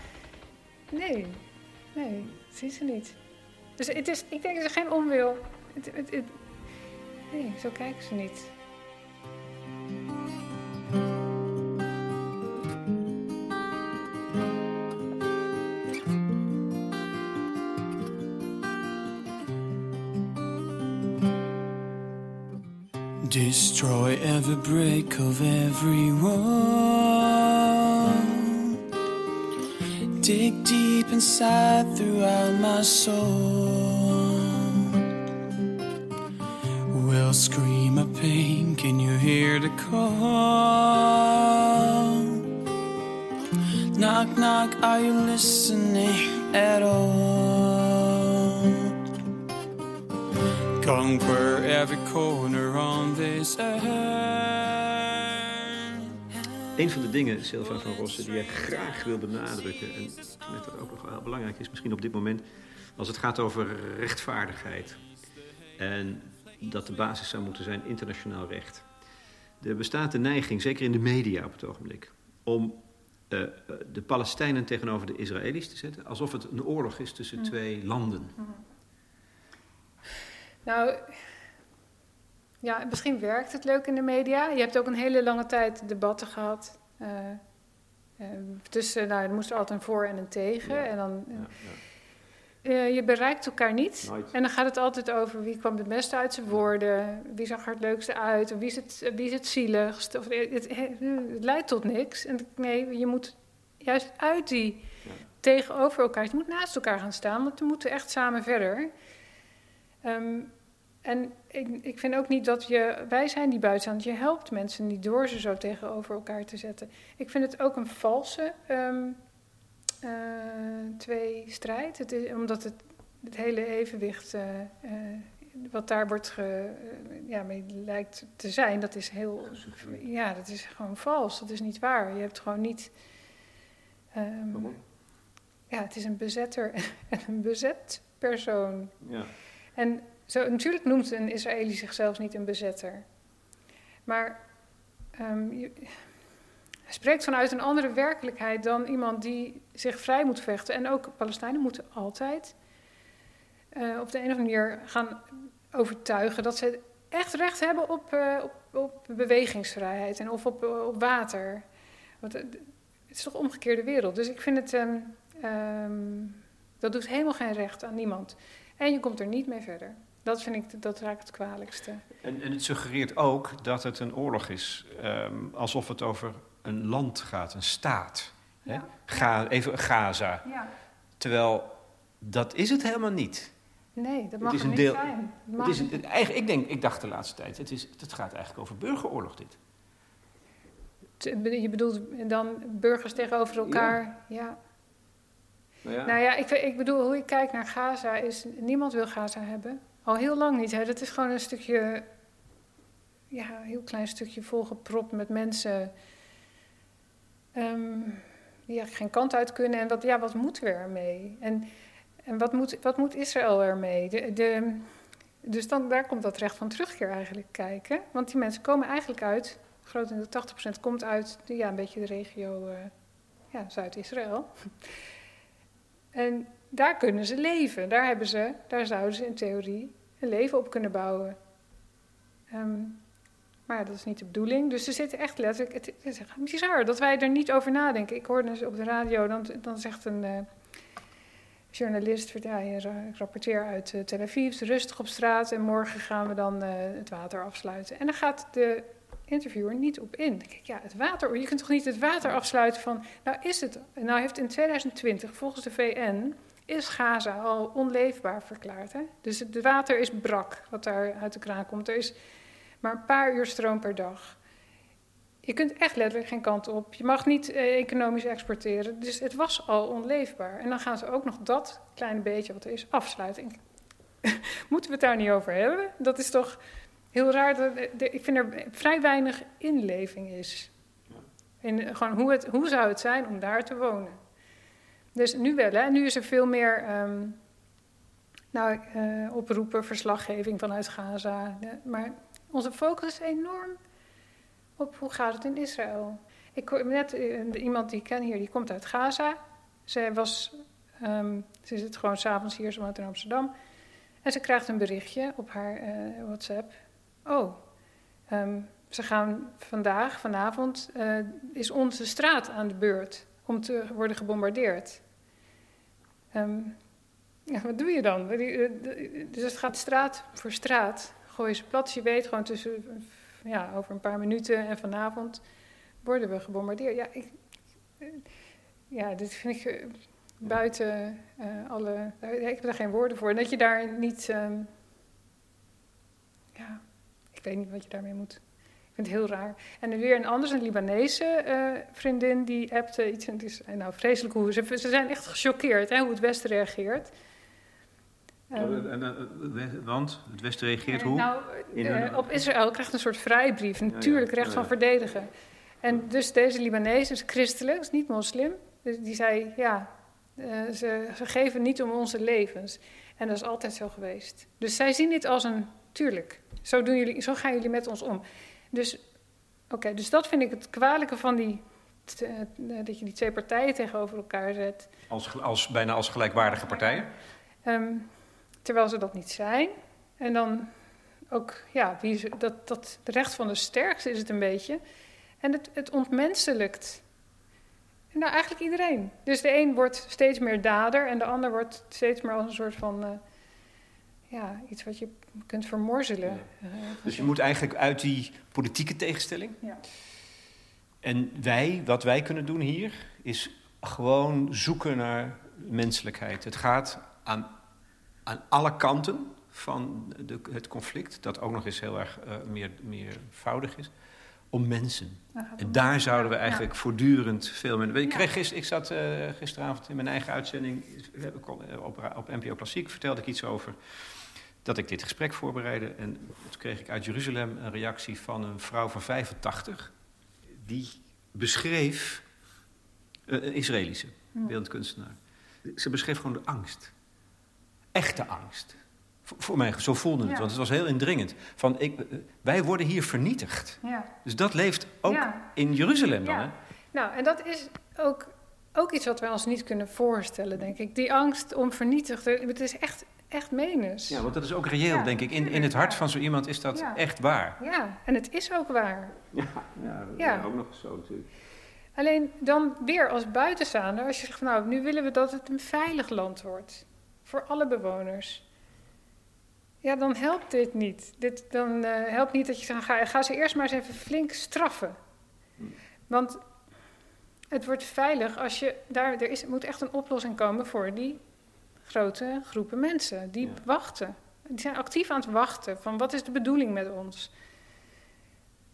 Nee, nee, dat zien ze niet. Dus het is, ik denk dat er geen onwil. Het, het, het, nee, zo kijken ze niet.
Destroy every break of every wall. Dig deep inside throughout my soul. Will scream of pain, can you hear the call? Knock, knock, are you listening at all? Conquer every corner on this earth.
Een van de dingen, Sylvain van Rossen, die jij graag wil benadrukken, en dat ook nog wel belangrijk is, misschien op dit moment, als het gaat over rechtvaardigheid. En dat de basis zou moeten zijn internationaal recht. Er bestaat de neiging, zeker in de media op het ogenblik, om uh, de Palestijnen tegenover de Israëli's te zetten, alsof het een oorlog is tussen
Mm.
twee landen.
Nou, ja, misschien werkt het leuk in de media. Je hebt ook een hele lange tijd debatten gehad. eh, eh, tussen, nou, er moest er altijd een voor en een tegen.
Ja.
En dan,
Ja, ja.
eh, je bereikt elkaar niet.
Nooit.
En dan gaat het altijd over wie kwam het beste uit zijn woorden. Wie zag er het leukste uit. Of wie is het, wie is het zieligst. Of, het, het, het leidt tot niks. En nee, je moet juist uit die tegenover elkaar. Je moet naast elkaar gaan staan. Want we moeten echt samen verder. Ehm, en ik, ik vind ook niet dat je, wij zijn die buitenstaanders, je helpt mensen niet door ze zo tegenover elkaar te zetten. Ik vind het ook een valse ehm eh, tweestrijd, het is, omdat het, het hele evenwicht eh, eh, wat daar wordt ge, ja, mee lijkt te zijn, dat is heel, ja, dat is gewoon vals, dat is niet waar. Je hebt gewoon niet, ehm, ja, het is een bezetter en een bezet persoon.
Ja.
En zo, natuurlijk noemt een Israëli zichzelf niet een bezetter. Maar ehm, je, spreekt vanuit een andere werkelijkheid dan iemand die zich vrij moet vechten. En ook Palestijnen moeten altijd eh, op de een of andere manier gaan overtuigen dat ze echt recht hebben op, eh, op, op bewegingsvrijheid en of op, op water. Want eh, het is toch omgekeerde wereld. Dus ik vind het. ehm, ehm, dat doet helemaal geen recht aan niemand. En je komt er niet mee verder. Dat vind ik, dat raakt het kwalijkste.
En, en het suggereert ook dat het een oorlog is. ehm, alsof het over een land gaat, een staat. Hè?
Ja.
Ga, even Gaza.
Ja.
Terwijl dat is het helemaal niet.
Nee, dat mag
is
er
een
niet
deel-
zijn. Het
Het is een, het, eigen- ik, denk, ik dacht de laatste tijd, het, is, het gaat eigenlijk over burgeroorlog dit.
Je bedoelt dan burgers tegenover elkaar? Ja.
Nou ja.
Nou ja, ik, ik bedoel, hoe ik kijk naar Gaza is... Niemand wil Gaza hebben. Al heel lang niet. Dat is gewoon een stukje... Ja, een heel klein stukje volgepropt met mensen... ehm, die eigenlijk geen kant uit kunnen. En wat, ja, wat moeten we ermee? En, en wat, moet, wat moet Israël ermee? De, de, dus dan, daar komt dat recht van terugkeer eigenlijk kijken. Want die mensen komen eigenlijk uit... Grotendeel 80% komt uit ja, een beetje de regio eh, ja, Zuid-Israël. En daar kunnen ze leven. Daar, hebben ze, daar zouden ze in theorie een leven op kunnen bouwen. Ehm, maar dat is niet de bedoeling. Dus er zitten echt letterlijk... Het, is bizar dat wij er niet over nadenken. Ik hoorde eens op de radio, dan, dan zegt een... eh, journalist ja, ik rapporteer uit uh, Tel Aviv, rustig op straat en morgen gaan we dan uh, het water afsluiten. En dan gaat de interviewer niet op in. Denk ja, het water, je kunt toch niet het water afsluiten van, nou is het, nou heeft in 2020 volgens de VN is Gaza al onleefbaar verklaard. Hè? Dus het water is brak wat daar uit de kraan komt. Er is maar een paar uur stroom per dag. Je kunt echt letterlijk geen kant op. Je mag niet eh, economisch exporteren. Dus het was al onleefbaar. En dan gaan ze ook nog dat kleine beetje wat er is afsluiten. Moeten we het daar niet over hebben? Dat is toch heel raar. Dat, ik vind er vrij weinig inleving is. In, gewoon hoe, het, hoe zou het zijn om daar te wonen? Dus nu wel, hè? Nu is er veel meer um, nou, uh, oproepen, verslaggeving vanuit Gaza. Maar onze focus is enorm op hoe gaat het in Israël. Ik hoor net uh, iemand die ik ken hier, die komt uit Gaza. Zij was, um, ze zit gewoon s'avonds hier, ze woont in Amsterdam. En ze krijgt een berichtje op haar uh, WhatsApp. Oh, um, ze gaan vandaag, vanavond, is onze straat aan de beurt om te worden gebombardeerd. Um, ja, wat doe je dan? Dus het gaat straat voor straat. Gooi ze plat, je weet gewoon tussen, ja, over een paar minuten en vanavond worden we gebombardeerd. Ja, ik, ja dit vind ik buiten alle. Ik heb daar geen woorden voor. Dat je daar niet. Um, ja, ik weet niet wat je daarmee moet. Ik vind het heel raar. En weer een andere, een Libanese uh, vriendin, die appte iets. En het is nou, vreselijk hoe ze, ze zijn echt gechoqueerd hè, hoe het Westen reageert.
Um, en, uh, want het Westen reageert hoe?
Nou, uh, op Israël krijgt een soort vrijbrief, natuurlijk ja, ja, recht van verdedigen. En dus deze Libanees is christelijk, is niet moslim. Dus die zei, ja, ze, ze geven niet om onze levens. En dat is altijd zo geweest. Dus zij zien dit als een, tuurlijk, zo, doen jullie, zo gaan jullie met ons om. Dus, oké, dus dat vind ik het kwalijke van die, dat je die twee partijen tegenover elkaar zet.
Als, als, bijna als gelijkwaardige partijen?
Um, terwijl ze dat niet zijn. En dan ook, ja, wie, dat, dat recht van de sterkste is het een beetje. En het, het ontmenselijkt. Nou, eigenlijk iedereen. Dus de een wordt steeds meer dader en de ander wordt steeds meer als een soort van. Uh, ja, iets wat je kunt vermorzelen.
Ja. Dus je moet eigenlijk uit die politieke tegenstelling.
Ja.
En wij, wat wij kunnen doen hier, is gewoon zoeken naar menselijkheid. Het gaat aan, aan alle kanten van de, het conflict, dat ook nog eens heel erg uh, meer, meervoudig is, om mensen. En daar zouden we eigenlijk ja. voortdurend veel meer... Ik, kreeg gister, ik zat uh, gisteravond in mijn eigen uitzending op, op NPO Klassiek, vertelde ik iets over dat ik dit gesprek voorbereidde. En toen kreeg ik uit Jeruzalem een reactie van een vrouw van 85. Die beschreef, uh, een Israëlische beeldkunstenaar. Ze beschreef gewoon de angst. Echte angst. Voor, voor mij, zo voelde het, ja. want het was heel indringend. Van, ik, wij worden hier vernietigd.
Ja.
Dus dat leeft ook ja. in Jeruzalem dan, hè?
Nou, en dat is ook, ook iets wat wij ons niet kunnen voorstellen, denk ik. Die angst om vernietigd... Het is echt echt menens.
Ja, want dat is ook reëel, ja, denk ik. In, in het hart van zo iemand is dat
ja.
echt waar.
Ja, en het is ook waar.
Ja, ja dat ja. is ook nog zo natuurlijk.
Alleen dan weer als buitenstaander, als je zegt van nou, nu willen we dat het een veilig land wordt. Voor alle bewoners. Ja, dan helpt dit niet. Dit, dan uh, helpt niet dat je zegt, ga, ga ze eerst maar eens even flink straffen. Want het wordt veilig als je daar, er is, moet echt een oplossing komen voor die grote groepen mensen die ja. wachten. Die zijn actief aan het wachten van wat is de bedoeling met ons.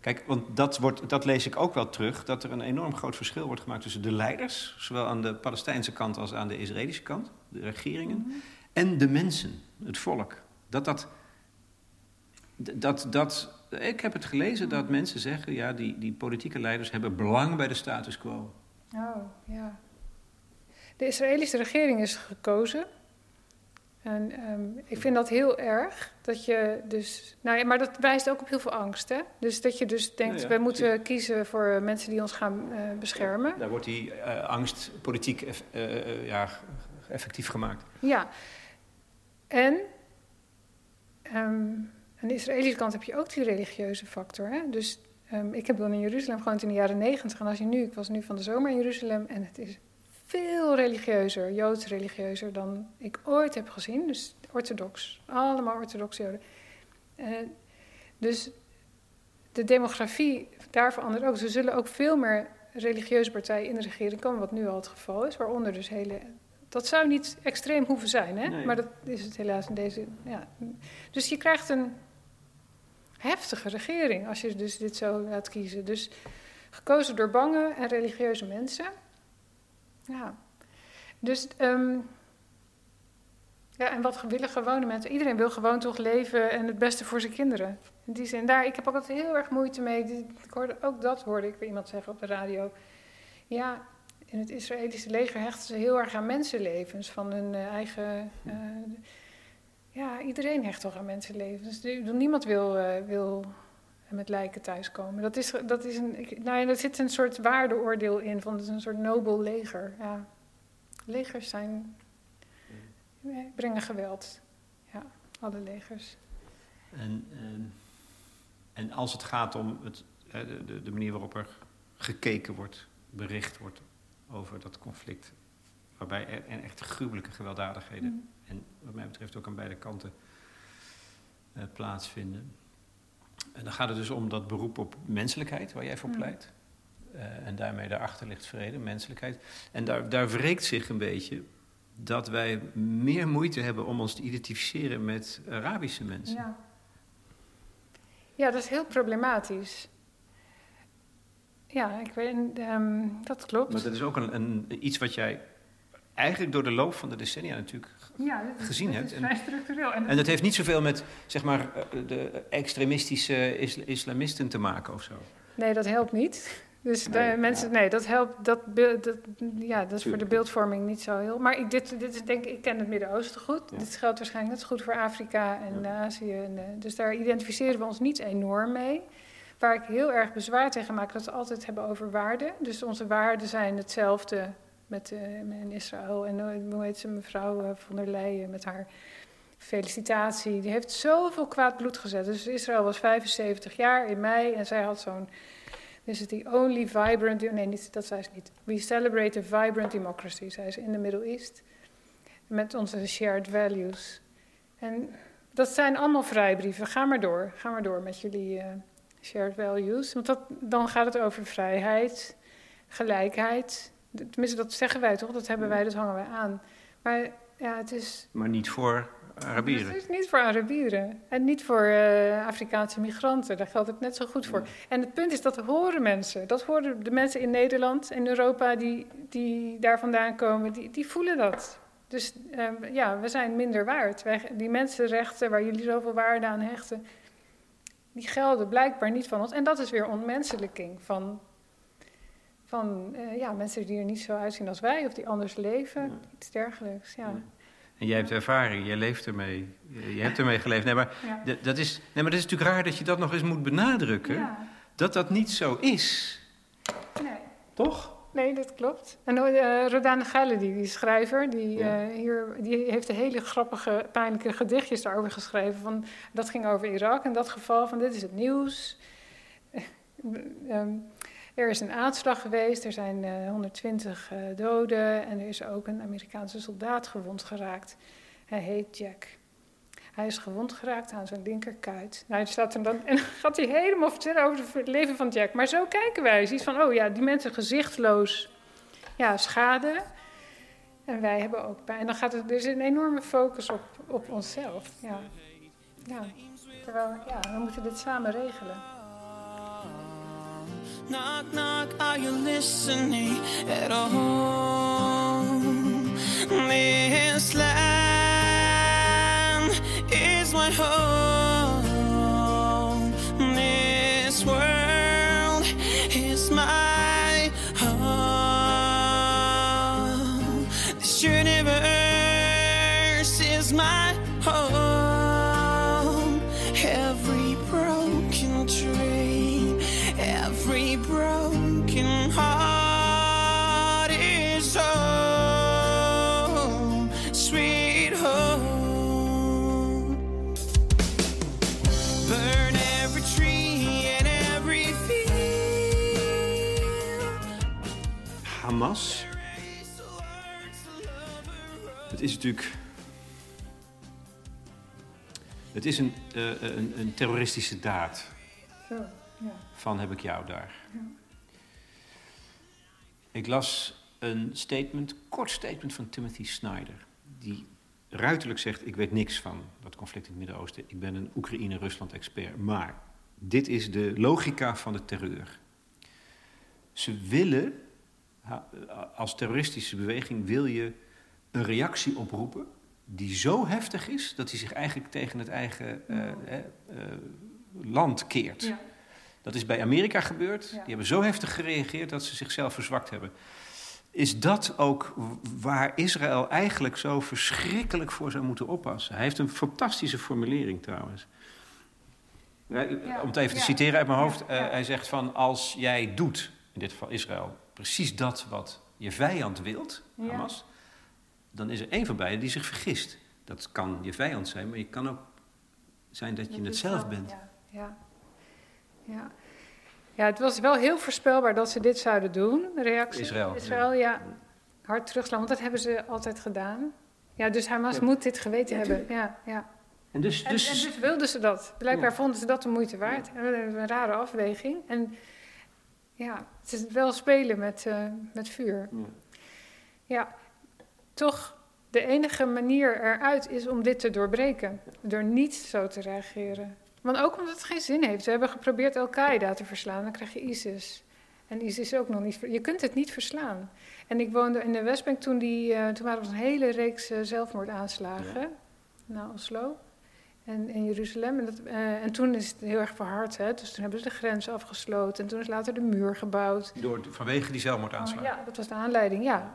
Kijk, want dat, wordt, dat lees ik ook wel terug, dat er een enorm groot verschil wordt gemaakt tussen de leiders, zowel aan de Palestijnse kant als aan de Israëlische kant, de regeringen, mm -hmm. en de mensen, het volk. Dat dat, dat, dat, ik heb het gelezen dat mensen zeggen, ja, die, die politieke leiders hebben belang bij de status quo.
Oh, ja. De Israëlische regering is gekozen en um, ik vind dat heel erg. Dat je dus. Nou ja, maar dat wijst ook op heel veel angst. Hè? Dus dat je dus denkt, ja, wij moeten precies. kiezen voor mensen die ons gaan uh, beschermen.
daar wordt die uh, angst politiek eff, uh, ja, effectief gemaakt.
Ja. En um, aan de Israëlische kant heb je ook die religieuze factor. Hè? Dus um, ik heb dan in Jeruzalem gewoond in de jaren negentig. En als je nu, ik was nu van de zomer in Jeruzalem en het is veel religieuzer, joods religieuzer dan ik ooit heb gezien. Dus orthodox, allemaal orthodox joden. Uh, dus de demografie daar verandert ook. Ze zullen ook veel meer religieuze partijen in de regering komen, wat nu al het geval is. Waaronder dus hele. Dat zou niet extreem hoeven zijn, hè? maar dat is het helaas in deze. Ja. Dus je krijgt een heftige regering als je dus dit zo laat kiezen. Dus gekozen door bange en religieuze mensen. Ja. Dus. Um, ja, en wat willen gewone mensen? Iedereen wil gewoon toch leven en het beste voor zijn kinderen. In die zin, daar, ik heb ook altijd heel erg moeite mee. Ik hoorde, ook dat hoorde ik weer iemand zeggen op de radio. Ja, in het Israëlische leger hechten ze heel erg aan mensenlevens van hun uh, eigen. Uh, ja, iedereen hecht toch aan mensenlevens. Niemand wil, uh, wil met lijken thuiskomen. Dat is, dat is een. Ik, nou ja, er zit een soort waardeoordeel in van het is een soort nobel leger. Ja. Legers zijn brengen geweld. Ja, alle legers.
En, en, en als het gaat om het, de, de manier waarop er gekeken wordt, bericht wordt over dat conflict, waarbij er echt gruwelijke gewelddadigheden, mm. en wat mij betreft ook aan beide kanten, uh, plaatsvinden. En dan gaat het dus om dat beroep op menselijkheid, waar jij voor mm. pleit. Uh, en daarmee daarachter ligt vrede, menselijkheid. En daar, daar wreekt zich een beetje dat wij meer moeite hebben om ons te identificeren met Arabische mensen.
Ja, ja dat is heel problematisch. Ja, ik weet, um, dat klopt.
Maar dat is ook een, een, iets wat jij eigenlijk door de loop van de decennia natuurlijk ja, is, gezien hebt.
vrij structureel.
En, en dat heeft niet zoveel met zeg maar, eh, de extremistische islamisten te maken of zo.
Nee, dat helpt niet. Dus de mensen, nee, dat helpt. Dat, dat, ja, dat is voor de beeldvorming niet zo heel. Maar ik, dit, dit is denk ik, ik ken het Midden-Oosten goed. Dit geldt waarschijnlijk net zo goed voor Afrika en Azië. En, eh, dus daar identificeren we ons niet enorm mee. Waar ik heel erg bezwaar tegen maak, dat we altijd hebben over waarden. Dus onze waarden zijn hetzelfde met, uh, in Israël. En uh, hoe heet ze, mevrouw uh, von der Leyen, met haar felicitatie. Die heeft zoveel kwaad bloed gezet. Dus Israël was 75 jaar in mei en zij had zo'n This is the only vibrant, nee, niet, dat zei ze niet. We celebrate a vibrant democracy, zei ze, in the Middle East. Met onze shared values. En dat zijn allemaal vrijbrieven. Ga maar door, ga maar door met jullie shared values. Want dat, dan gaat het over vrijheid, gelijkheid. Tenminste, dat zeggen wij toch? Dat hebben wij, dat hangen wij aan. Maar ja, het is...
Maar niet voor Arabieren.
Het is niet voor Arabieren. En niet voor uh, Afrikaanse migranten. Daar geldt het net zo goed voor. En het punt is, dat horen mensen. Dat horen de mensen in Nederland en Europa die, die daar vandaan komen. Die, die voelen dat. Dus uh, ja, we zijn minder waard. Wij, die mensenrechten waar jullie zoveel waarde aan hechten... die gelden blijkbaar niet van ons. En dat is weer ontmenselijking van... Van uh, ja, mensen die er niet zo uitzien als wij, of die anders leven, ja. iets dergelijks. ja. ja.
En jij hebt ervaring, jij leeft ermee. Je hebt ermee geleefd. Nee maar, dat is, nee, maar dat is natuurlijk raar dat je dat nog eens moet benadrukken. Dat dat niet zo is.
Nee.
Toch?
Nee, dat klopt. En uh, Rodane Ghaledi, die schrijver, die, uh, hier, die heeft hele grappige, pijnlijke gedichtjes daarover geschreven. Van, dat ging over Irak in dat geval, van dit is het nieuws. um, Er is een aanslag geweest, er zijn uh, eh, 120 uh, eh, doden en er is ook een Amerikaanse soldaat gewond geraakt. Hij heet Jack. Hij is gewond geraakt aan zijn linkerkuit. Nou, staat er dan, en gaat hij helemaal vertellen over het leven van Jack. Maar zo kijken wij. Ziet van, oh ja, die mensen gezichtloos ja, schade. En wij hebben ook pijn. En dan gaat het, is een enorme focus op, op onszelf. Ja. ja. Terwijl, ja, we moeten dit samen regelen. Knock, knock, are you listening at all? This
natuurlijk. Het is een, uh, een, een, terroristische daad.
Zo, ja.
Van heb ik jou daar.
Ja.
Ik las een statement, kort statement van Timothy Snyder. Die ruiterlijk zegt: Ik weet niks van dat conflict in het Midden-Oosten. Ik ben een Oekraïne-Rusland-expert. Maar dit is de logica van de terreur. Ze willen, als terroristische beweging, wil je een reactie oproepen die zo heftig is dat hij zich eigenlijk tegen het eigen uh, land keert. Ja. Dat is bij Amerika gebeurd. Die hebben zo heftig gereageerd dat ze zichzelf verzwakt hebben. Is dat ook waar Israël eigenlijk zo verschrikkelijk voor zou moeten oppassen? Hij heeft een fantastische formulering trouwens. Om het even te citeren uit mijn hoofd. Uh, hij zegt van als jij doet, in dit geval Israël, precies dat wat je vijand wilt, Hamas, dan is er één van beiden die zich vergist. Dat kan je vijand zijn, maar je kan ook zijn dat, je het zelf bent.
Ja, ja. ja. Ja, het was wel heel voorspelbaar dat ze dit zouden doen, de reactie.
Israël.
Israël, ja. Hard terugslaan, want dat hebben ze altijd gedaan. Ja, dus Hamas moet dit geweten hebben. Ja, ja.
En dus, dus...
En, dus wilden ze dat. Blijkbaar vonden ze dat de moeite waard. Ja. Een rare afweging. En ja, het is wel spelen met, uh, met vuur. Ja, toch de enige manier eruit is om dit te doorbreken. Door niet zo te reageren. Want ook omdat het geen zin heeft. We hebben geprobeerd Al-Qaeda te verslaan, dan krijg je ISIS. En ISIS ook nog niet. Je kunt het niet verslaan. En ik woonde in de Westbank toen, die, uh, toen waren er een hele reeks uh, zelfmoordaanslagen ja. naar Oslo en in Jeruzalem. En, dat, uh, en, toen is het heel erg verhard. Hè? Dus toen hebben ze de grens afgesloten. En toen is later de muur gebouwd.
Door, vanwege die zelfmoordaanslagen?
Oh, ja, dat was de aanleiding, ja.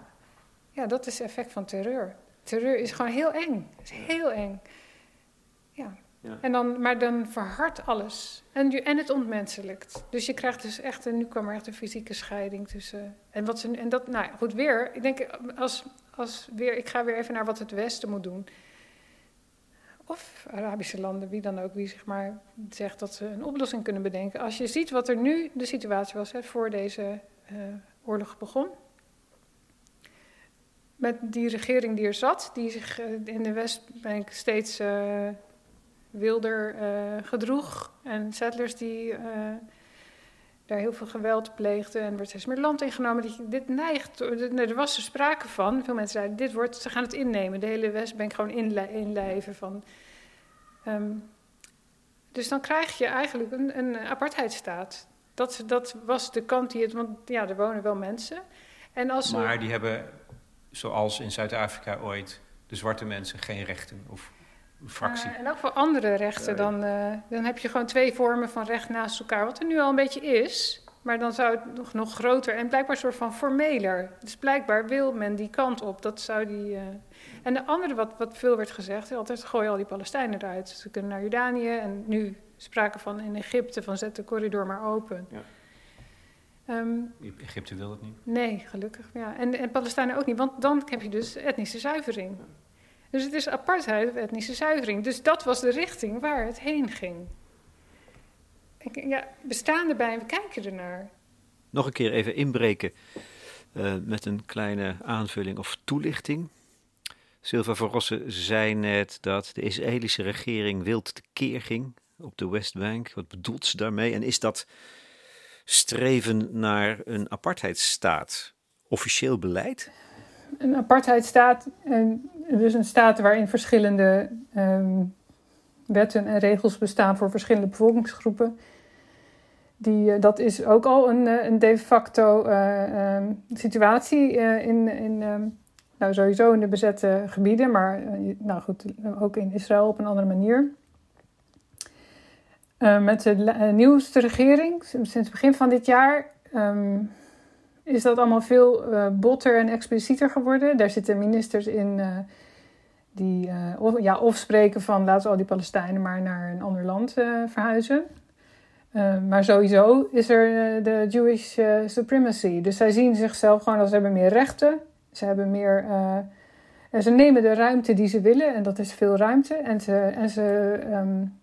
Ja, dat is het effect van terreur. Terreur is gewoon heel eng. Het is heel eng. Ja. ja. En dan, maar dan verhardt alles. En, en het ontmenselijkt. Dus je krijgt dus echt, en nu kwam er echt een fysieke scheiding tussen. En, wat ze, en dat, nou goed, weer. Ik denk, als, als weer, ik ga weer even naar wat het Westen moet doen of Arabische landen, wie dan ook, wie zeg maar zegt dat ze een oplossing kunnen bedenken. Als je ziet wat er nu de situatie was hè, voor deze uh, oorlog begon. Met die regering die er zat, die zich uh, in de Westbank steeds uh, wilder gedroeg. En settlers die daar heel veel geweld pleegden en er werd steeds meer land ingenomen. Dit neigt, er was er sprake van, veel mensen zeiden, dit wordt, ze gaan het innemen, de hele Westbank gewoon inlijven van... Um, dus dan krijg je eigenlijk een, een apartheidstaat. Dat, dat was de kant die het, want ja, er wonen wel mensen. En als
maar die hebben, zoals in Zuid-Afrika ooit, de zwarte mensen geen rechten of fractie.
Uh, en ook voor andere rechten, dan, uh, dan heb je gewoon twee vormen van recht naast elkaar. Wat er nu al een beetje is, maar dan zou het nog, nog groter en blijkbaar een soort van formeler. Dus blijkbaar wil men die kant op. Dat zou die. Uh... En de andere, wat, wat veel werd gezegd, altijd gooi al die Palestijnen eruit. Ze kunnen naar Jordanië en nu sprake van in Egypte, van zet de corridor maar open. Ja.
Um, Egypte wil het niet.
Nee, gelukkig. Ja. En, en Palestijnen ook niet, want dan heb je dus etnische zuivering. Dus het is apartheid of etnische zuivering. Dus dat was de richting waar het heen ging. Ja, we staan erbij en we kijken ernaar.
Nog een keer even inbreken uh, met een kleine aanvulling of toelichting. Silva van Rossen zei net dat de Israëlische regering wild tekeer ging op de Westbank. Wat bedoelt ze daarmee? En is dat streven naar een apartheidstaat officieel beleid?
Een apartheidstaat, dus een staat waarin verschillende um, wetten en regels bestaan voor verschillende bevolkingsgroepen. Die, uh, dat is ook al een, uh, een de facto uh, um, situatie in, in um, nou, sowieso in de bezette gebieden, maar nou goed, ook in Israël op een andere manier. Met de nieuwste regering, sinds het begin van dit jaar, um, is dat allemaal veel uh, botter en explicieter geworden. Daar zitten ministers in die of, ja, of spreken van laten al die Palestijnen maar naar een ander land verhuizen. maar sowieso is er de Jewish supremacy. Dus zij zien zichzelf gewoon als ze hebben meer rechten. Ze hebben meer. en ze nemen de ruimte die ze willen, en dat is veel ruimte. En ze, en ze um,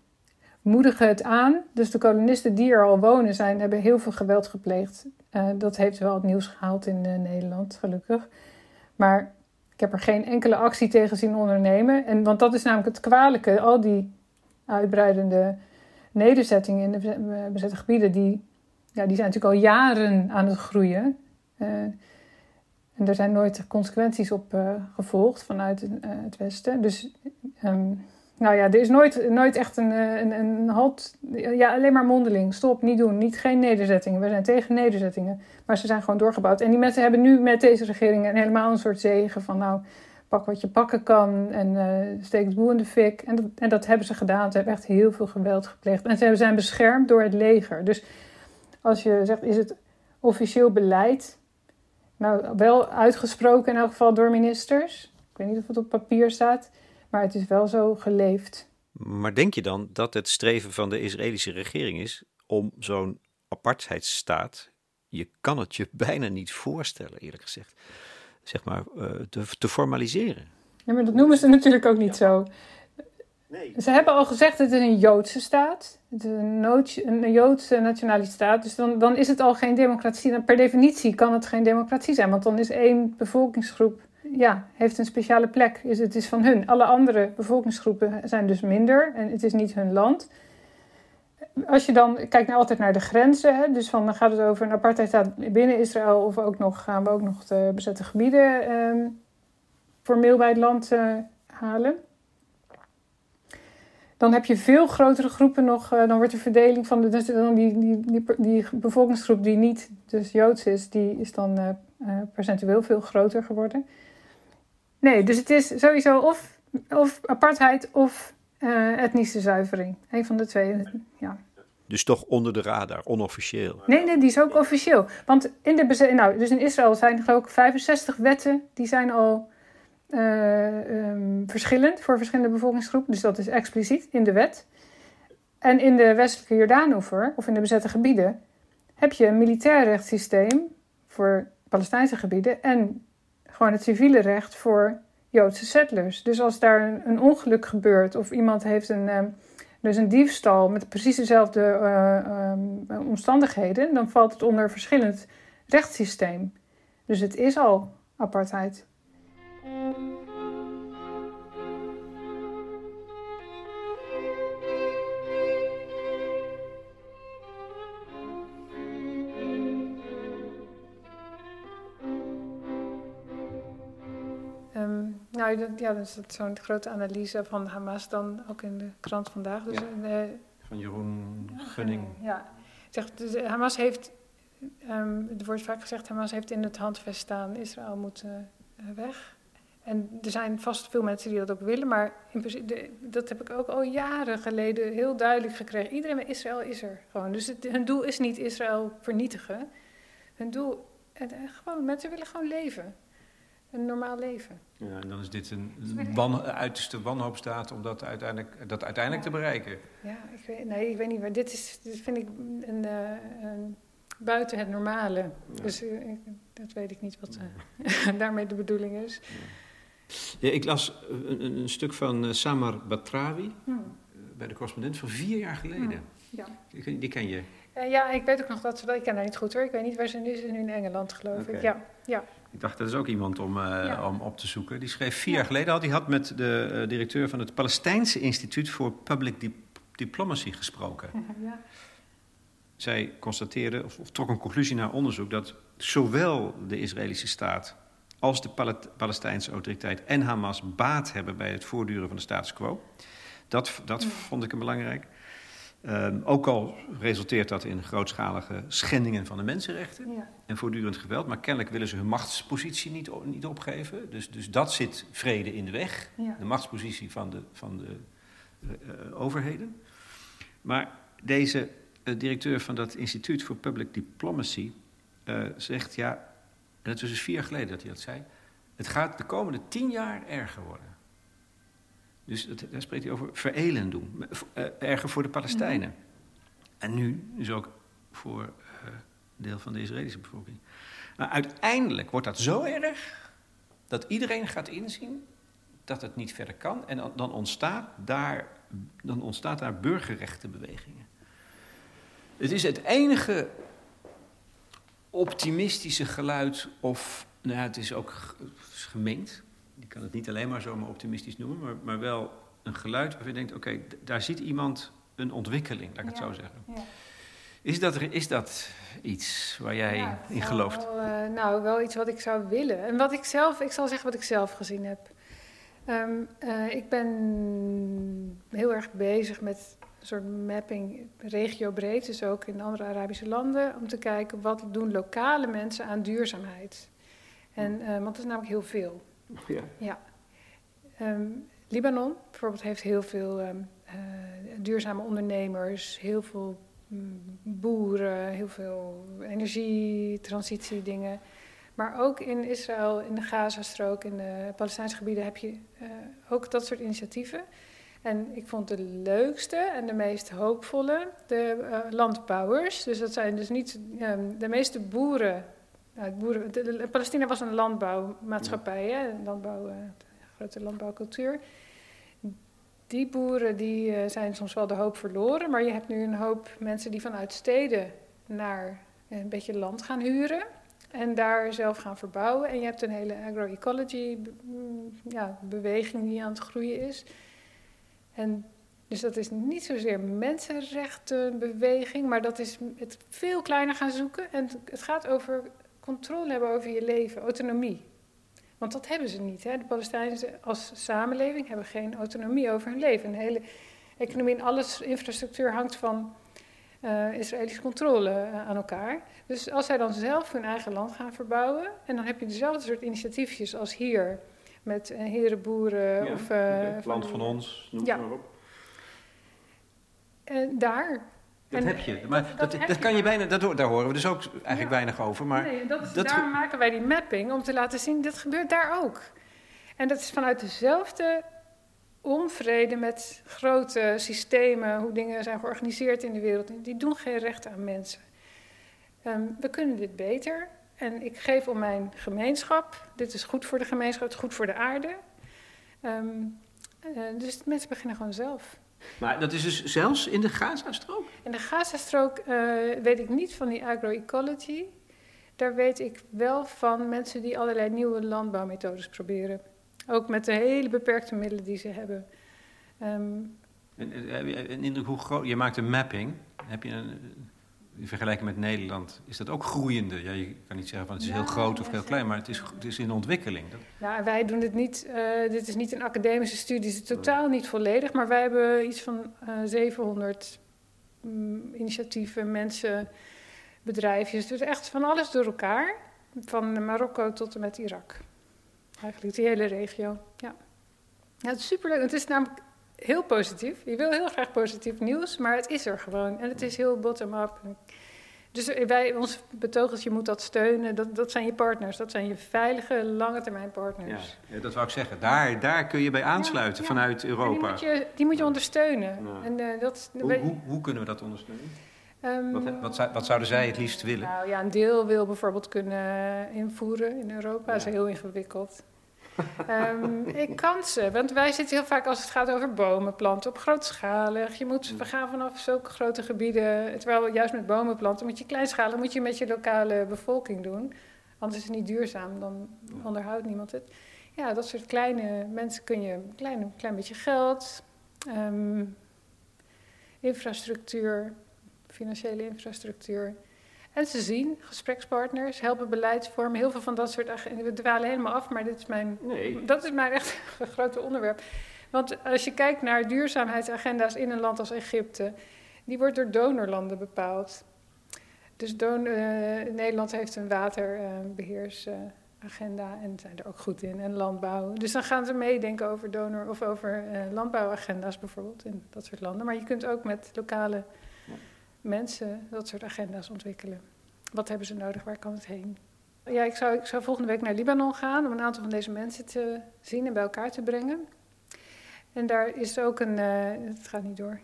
moedigen het aan. Dus de kolonisten die er al wonen zijn, hebben heel veel geweld gepleegd. Uh, dat heeft wel het nieuws gehaald in uh, Nederland, gelukkig. Maar heb er geen enkele actie tegen zien ondernemen. En, want dat is namelijk het kwalijke. Al die uitbreidende nederzettingen in de bezette gebieden, die, ja, die zijn natuurlijk al jaren aan het groeien. En er zijn nooit consequenties op gevolgd vanuit het Westen. Dus um, nou ja, er is nooit, nooit echt een, een, een halt. Ja, alleen maar mondeling. Stop, niet doen. Niet, geen nederzettingen. We zijn tegen nederzettingen. Maar ze zijn gewoon doorgebouwd. En die mensen hebben nu met deze regering een helemaal een soort zegen van nou, pak wat je pakken kan en uh, steek het boel in de fik. En dat, en dat hebben ze gedaan. Ze hebben echt heel veel geweld gepleegd. En ze zijn beschermd door het leger. Dus als je zegt, is het officieel beleid? Nou, wel uitgesproken in elk geval door ministers. Ik weet niet of het op papier staat. Maar het is wel zo geleefd.
Maar denk je dan dat het streven van de Israëlische regering is om zo'n apartheidsstaat, je kan het je bijna niet voorstellen, eerlijk gezegd, zeg maar, uh, te, te, formaliseren?
Ja, maar dat noemen ze natuurlijk ook niet zo. Nee. Ze hebben al gezegd dat het een Joodse staat. Het is een, een Joodse nationaliteit. Dus dan, dan is het al geen democratie. Dan per definitie kan het geen democratie zijn. Want dan is één bevolkingsgroep ja, heeft een speciale plek. Is, het is van hun. Alle andere bevolkingsgroepen zijn dus minder en het is niet hun land. Als je dan kijkt naar, altijd naar de grenzen, hè, dus van, dan gaat het over een apartheidstaat binnen Israël of ook nog, gaan we ook nog de bezette gebieden eh, formeel bij het land uh, halen. Dan heb je veel grotere groepen nog. Uh, dan wordt de verdeling van de, dus dan die, die, die, bevolkingsgroep die niet dus Joods is, die is dan uh, percentueel veel groter geworden. Nee, dus het is sowieso of, of apartheid of uh, etnische zuivering. Een van de twee, ja.
Dus toch onder de radar, onofficieel?
Nee, nee, die is ook officieel. Want in de nou, dus in Israël zijn geloof ik 65 wetten, die zijn al uh, um, verschillend voor verschillende bevolkingsgroepen. Dus dat is expliciet in de wet. En in de westelijke Jordaanoever, of in de bezette gebieden, heb je een militair rechtssysteem voor Palestijnse gebieden en gewoon het civiele recht voor Joodse settlers. Dus als daar een, ongeluk gebeurt of iemand heeft een, uh, dus een diefstal met precies dezelfde uh, um, omstandigheden, dan valt het onder verschillend rechtssysteem. Dus het is al apartheid. Nou, dat, ja, dat is zo'n grote analyse van Hamas dan ook in de krant vandaag. Dus,
ja. van Jeroen Gunning.
Ja, zegt, dus eh, Hamas heeft, um, er wordt vaak gezegd, Hamas heeft in het handvest staan, Israël moet uh, weg. En er zijn vast veel mensen die dat ook willen, maar in principe, dat heb ik ook al jaren geleden heel duidelijk gekregen. Iedereen met Israël is er gewoon. Dus het, hun doel is niet Israël vernietigen. Hun doel, het, gewoon, mensen willen gewoon leven een normaal leven.
Ja, en dan is dit een wan, uiterste wanhoopstaat om dat uiteindelijk, dat uiteindelijk te bereiken.
Ja, ik weet, nee, ik weet niet, maar dit, is, dit vind ik een, uh, een buiten het normale. Dus uh, ik, dat weet ik niet wat uh, daarmee de bedoeling is.
Ja, ik las een, een stuk van Samar Batrawi hmm. bij de correspondent van vier jaar geleden. Hmm. Ja. Die, die ken je?
ja, ik weet ook nog dat ze, ik ken haar niet goed hoor. Ik weet niet waar ze nu is, nu in Engeland geloof ik. Ja, ja.
Ik dacht, dat is ook iemand om, uh, om op te zoeken. Die schreef vier jaar geleden al. Die had met de uh, directeur van het Palestijnse Instituut voor Public Dip Diplomacy gesproken. Ja. Zij constateerde, of, of, trok een conclusie naar onderzoek, dat zowel de Israëlische staat als de Pal Palestijnse autoriteit en Hamas baat hebben bij het voortduren van de status quo. Dat, dat vond ik een belangrijk. Um, ook al resulteert dat in grootschalige schendingen van de mensenrechten ja. en voortdurend geweld, maar kennelijk willen ze hun machtspositie niet, niet opgeven. Dus, dus dat zit vrede in de weg, ja. de machtspositie van de, van de uh, overheden. Maar deze uh, directeur van dat Instituut voor Public Diplomacy uh, zegt, ja, en het was dus vier jaar geleden dat hij dat zei, het gaat de komende tien jaar erger worden. Dus dat, daar spreekt hij over verelen doen. Uh, erger voor de Palestijnen. Mm -hmm. En nu dus ook voor uh, deel van de Israëlische bevolking. Maar uiteindelijk wordt dat zo erg dat iedereen gaat inzien dat het niet verder kan. En dan, dan ontstaat, daar, dan ontstaat daar burgerrechtenbewegingen. Het is het enige optimistische geluid, of nou ja, het is ook gemeend
je kan het niet alleen maar zomaar optimistisch noemen, maar, maar wel een geluid waarvan je denkt: oké, daar ziet iemand een ontwikkeling, laat ik het zo zeggen.
Ja.
Is dat, is dat iets waar jij
Ja,
in gelooft?
wel, eh, nou, wel iets wat ik zou willen. En wat ik zelf, ik zal zeggen wat ik zelf gezien heb. Ehm, eh, ik ben heel erg bezig met een soort mapping regiobreed, dus ook in andere Arabische landen, om te kijken wat doen lokale mensen aan duurzaamheid. En, eh, want dat is namelijk heel veel.
Ja.
Ja. Ehm, Libanon bijvoorbeeld heeft heel veel ehm, eh, duurzame ondernemers, heel veel mm, boeren, heel veel energie, transitiedingen. Maar ook in Israël, in de Gazastrook, in de Palestijnse gebieden heb je eh, ook dat soort initiatieven. En ik vond de leukste en de meest hoopvolle de eh, landbouwers. Dus dat zijn dus niet ehm, de meeste boeren. Boeren de, de- Palestina was een landbouwmaatschappij, hè, een landbouw, eh, grote landbouwcultuur. Die boeren die, eh, zijn soms wel de hoop verloren, maar je hebt nu een hoop mensen die vanuit steden naar een beetje land gaan huren en daar zelf gaan verbouwen. En je hebt een hele agroecology mm, ja, beweging die aan het groeien is. En dus dat is niet zozeer mensenrechtenbeweging, maar dat is het veel kleiner gaan zoeken. En het gaat over controle hebben over je leven, autonomie. Want dat hebben ze niet. Hè? De Palestijnen als samenleving hebben geen autonomie over hun leven. Een hele economie en alles, infrastructuur hangt van eh, Israëlische controle eh, aan elkaar. Dus als zij dan zelf hun eigen land gaan verbouwen, en dan heb je dezelfde soort initiatiefjes als hier, met eh, herenboeren
Ja,
of...
het land van ons, noem
Ja.
maar op.
daar.
Dat
En
heb je. Maar dat,
dat
kan
je.
bijna, dat, daar horen we dus ook eigenlijk
Ja.
weinig over. Maar
nee, dat, is-
dat-
daarom maken wij die mapping, om te laten zien, dat gebeurt daar ook. En dat is vanuit dezelfde onvrede met grote systemen, hoe dingen zijn georganiseerd in de wereld. Die doen geen recht aan mensen. Ehm, we kunnen dit beter. En ik geef om mijn gemeenschap. Dit is goed voor de gemeenschap, het is goed voor de aarde. Eh, dus mensen beginnen gewoon zelf.
Maar dat is dus zelfs in de Gazastrook?
In de Gazastrook eh weet ik niet van die agroecology. Daar weet ik wel van mensen die allerlei nieuwe landbouwmethodes proberen. Ook met de hele beperkte middelen die ze hebben. Ehm,
En, en, heb je een indruk hoe groot... Je maakt een mapping. Heb je een... In vergelijking met Nederland, is dat ook groeiende? Ja, je kan niet zeggen van het is
Ja,
heel groot of heel klein, maar het is, het is in ontwikkeling.
Nou, wij doen dit niet. eh, dit is niet een academische studie, het is totaal niet volledig. Maar wij hebben iets van eh 700 mm, initiatieven, mensen, bedrijfjes. Dus echt van alles door elkaar. Van Marokko tot en met Irak. Eigenlijk die hele regio. Ja, ja het is superleuk. Het is namelijk heel positief. Je wil heel graag positief nieuws, maar het is er gewoon. En het is heel bottom-up. Dus wij, ons betoog is, je moet dat steunen. Dat, dat zijn je partners. Dat zijn je veilige, lange termijn partners.
ja, dat wou ik zeggen. Daar, daar kun je bij aansluiten
ja.
vanuit
En die
Europa.
moet je, die moet je ondersteunen. En, eh, dat,
Hoe, hoe, hoe kunnen we dat ondersteunen?
Ehm,
Wat, wat, zou- wat zouden zij het liefst willen?
Nou ja, een deel wil bijvoorbeeld kunnen invoeren in Europa. Dat is heel ingewikkeld. Ehm, ik kan ze, want wij zitten heel vaak als het gaat over bomen planten op grootschalig. Je moet, we gaan vanaf zulke grote gebieden, terwijl juist met bomen planten moet je kleinschalig, moet je met je lokale bevolking doen. Anders is het niet duurzaam, dan onderhoudt niemand het. Ja, dat soort kleine mensen kun je een klein, klein beetje geld, ehm, infrastructuur, financiële infrastructuur. En ze zien, gesprekspartners, helpen beleidsvormen, heel veel van dat soort. We dwalen helemaal af, maar dit is mijn,
Nee.
dat is mijn echt grote onderwerp. Want als je kijkt naar duurzaamheidsagenda's in een land als Egypte, die wordt door donorlanden bepaald. Dus don- eh, Nederland heeft een waterbeheersagenda en zijn er ook goed in, en landbouw. Dus dan gaan ze meedenken over donor of over eh, landbouwagenda's bijvoorbeeld in dat soort landen. Maar je kunt ook met lokale mensen dat soort agenda's ontwikkelen. Wat hebben ze nodig? Waar kan het heen? Ja, ik zou, ik zou volgende week naar Libanon gaan om een aantal van deze mensen te zien en bij elkaar te brengen. En daar is ook een. eh, het gaat niet door.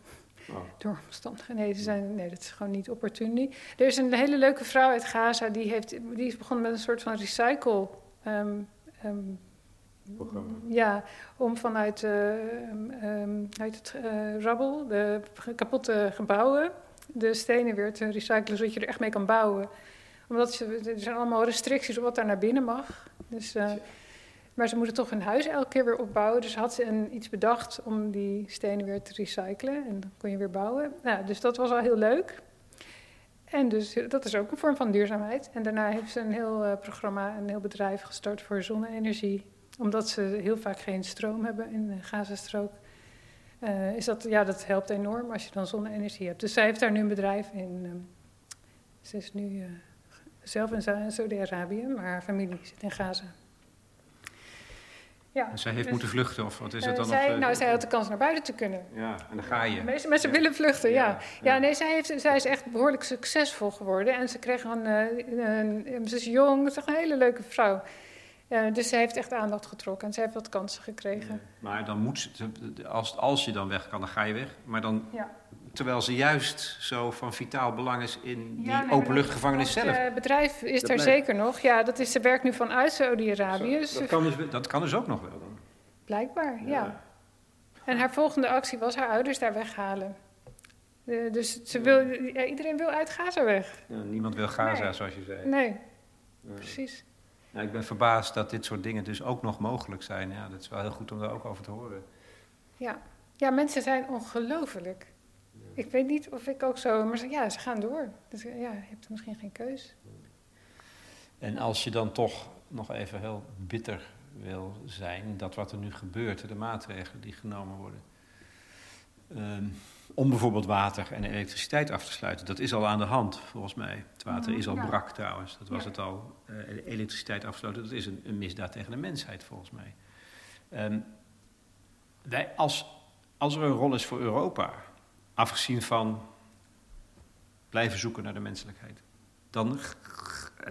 Oh.
Door omstandigheden. Zijn, nee, dat is gewoon niet opportun. nu. Er is een hele leuke vrouw uit Gaza die, heeft, die is begonnen met een soort van recycle. ehm, ehm,
Programma.
ja, om vanuit uit het eh rabbel, de kapotte gebouwen, de stenen weer te recyclen, zodat je er echt mee kan bouwen. Omdat ze, er zijn allemaal restricties op wat daar naar binnen mag. Dus eh, Maar ze moeten toch hun huis elke keer weer opbouwen. Dus had ze een, iets bedacht om die stenen weer te recyclen. En dan kon je weer bouwen. Nou, dus dat was al heel leuk. En dus dat is ook een vorm van duurzaamheid. En daarna heeft ze een heel uh, programma, een heel bedrijf gestart voor zonne-energie. Omdat ze heel vaak geen stroom hebben in de Gazastrook. Uh, is dat, ja, dat helpt enorm als je dan zonne-energie hebt. Dus zij heeft daar nu een bedrijf in. Uh, ze is nu uh, zelf in Saudi-Arabië, maar haar familie zit in Gaza.
Ja, en zij heeft dus, moeten vluchten, of wat is het dan?
Zij,
nog,
nou, zij had de kans naar buiten te kunnen.
Ja, en dan ga je.
Mensen, mensen willen vluchten, ja. Ja, ja. nee, zij, heeft, zij is echt behoorlijk succesvol geworden. En ze kreeg een, een ze is jong, ze is een hele leuke vrouw. Uh, dus zij heeft echt aandacht getrokken en ze heeft wat kansen gekregen. Ja,
maar dan moet ze, als, als je dan weg kan, dan ga je weg. Maar dan, ja. terwijl ze juist zo van vitaal belang is in die ja, nee, openluchtgevangenis zelf. Het
uh, bedrijf is dat er zeker nog. Ja, dat is, ze werkt nu vanuit Saudi-Arabië. Dus
dat, kan dus, dat kan dus ook nog wel dan?
Blijkbaar, ja. En haar volgende actie was haar ouders daar weghalen. Uh, dus ze wil, iedereen wil uit Gaza weg.
niemand wil Gaza, nee. zoals je zei.
Nee, precies.
Ja, ik ben verbaasd dat dit soort dingen dus ook nog mogelijk zijn. Ja, dat is wel heel goed om daar ook over te horen.
Ja, ja mensen zijn ongelooflijk. Ik weet niet of ik ook zo, maar ja, ze gaan door. Dus ja, je hebt misschien geen keus.
En als je dan toch nog even heel bitter wil zijn, dat wat er nu gebeurt, de maatregelen die genomen worden. Um, om bijvoorbeeld water en elektriciteit af te sluiten. Dat is al aan de hand, volgens mij. Het water is al brak trouwens. Dat was het al. Uh, elektriciteit afsluiten, dat is een, een, misdaad tegen de mensheid, volgens mij. Um, wij, als, als er een rol is voor Europa, afgezien van blijven zoeken naar de menselijkheid, dan,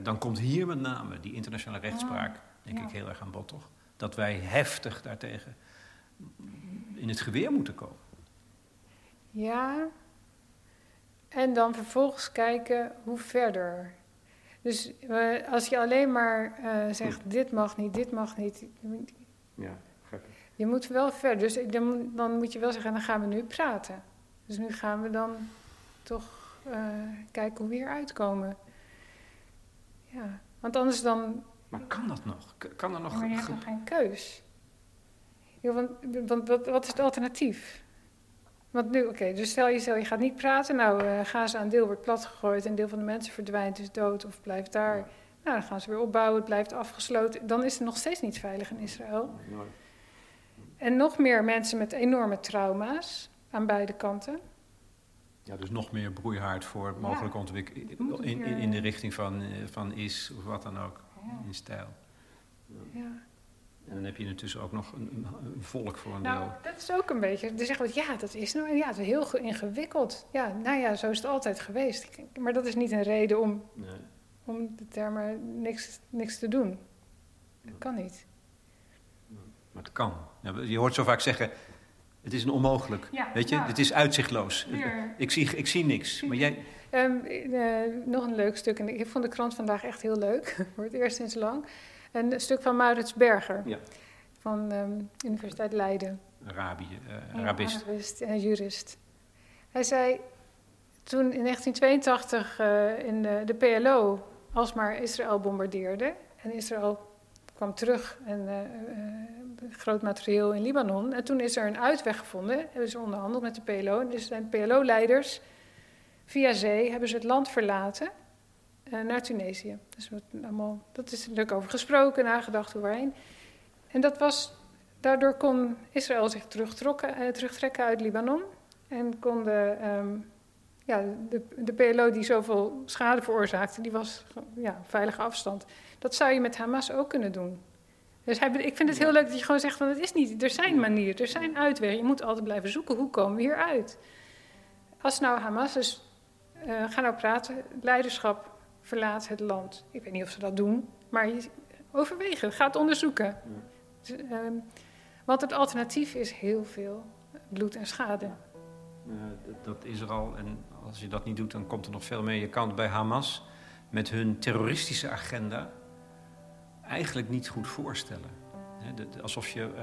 dan komt hier met name die internationale rechtspraak, denk ik, heel erg aan bod, toch? Dat wij heftig daartegen in het geweer moeten komen.
Ja. En dan vervolgens kijken hoe verder. Dus uh, als je alleen maar uh, zegt: dit mag niet, dit mag niet.
Ja, gek.
Je moet wel verder. Dus dan, dan, moet je wel zeggen: dan gaan we nu praten. Dus nu gaan we dan toch uh, kijken hoe we hier uitkomen. Ja, want anders dan.
Maar kan dat nog? Kan er nog.
Maar je hebt nog geen keus. Ja, want, want wat, wat is het alternatief? Want nu, oké, dus stel je, stel je gaat niet praten. Nou, uh, deel wordt platgegooid en een deel van de mensen verdwijnt, is dood of blijft daar. Nou, dan gaan ze weer opbouwen, het blijft afgesloten. Dan is het nog steeds niet veilig in Israël. En nog meer mensen met enorme trauma's aan beide kanten.
Ja, dus nog meer broeihaard voor mogelijke ja. ontwikkeling in, in, in, de richting van, uh, van is of wat dan ook, ja. in stijl.
Ja.
En dan heb je intussen ook nog een, een volk voor een
nou,
deel.
Dat is ook een beetje. Dan zeggen we, ja, dat is nou ja, het is heel ingewikkeld. Ja, nou ja, zo is het altijd geweest. Maar dat is niet een reden om, nee. om de termen niks, niks te doen. Dat kan niet.
Maar het kan. je hoort zo vaak zeggen, het is een onmogelijk. Ja, Weet je, het is uitzichtloos. Ik zie, ik zie niks. Maar jij...
Um, uh, nog een leuk stuk. En ik vond de krant vandaag echt heel leuk. Voor het eerst sinds lang. Een stuk van Maurits Berger. Ja. Van um, Universiteit Leiden.
Arabië, uh, Arabist.
Arabist en jurist. Hij zei, toen in 1982 uh, in de, de, PLO alsmaar Israël bombardeerde... en Israël kwam terug en uh, groot materieel in Libanon... en toen is er een uitweg gevonden, hebben ze onderhandeld met de PLO... dus zijn PLO-leiders via zee hebben ze het land verlaten... Uh, naar Tunesië. Dus allemaal, dat is natuurlijk over gesproken, nagedacht overheen. En dat was, daardoor kon Israël zich uh, terugtrekken uit Libanon. En kon de, um, ja, de, de PLO die zoveel schade veroorzaakte, die was ja, veilige afstand. Dat zou je met Hamas ook kunnen doen. Dus hij, ik vind het heel leuk dat je gewoon zegt van het is niet, er zijn manieren, er zijn uitwegen. Je moet altijd blijven zoeken, hoe komen we hier uit? Als nou Hamas is, uh, ga nou praten, leiderschap verlaat het land. Ik weet niet of ze dat doen, maar overwegen, ga het onderzoeken. Dus, um, want het alternatief is heel veel bloed en schade.
dat, dat is er al. En als je dat niet doet, dan komt er nog veel meer. Je kan bij Hamas met hun terroristische agenda eigenlijk niet goed voorstellen. alsof je uh,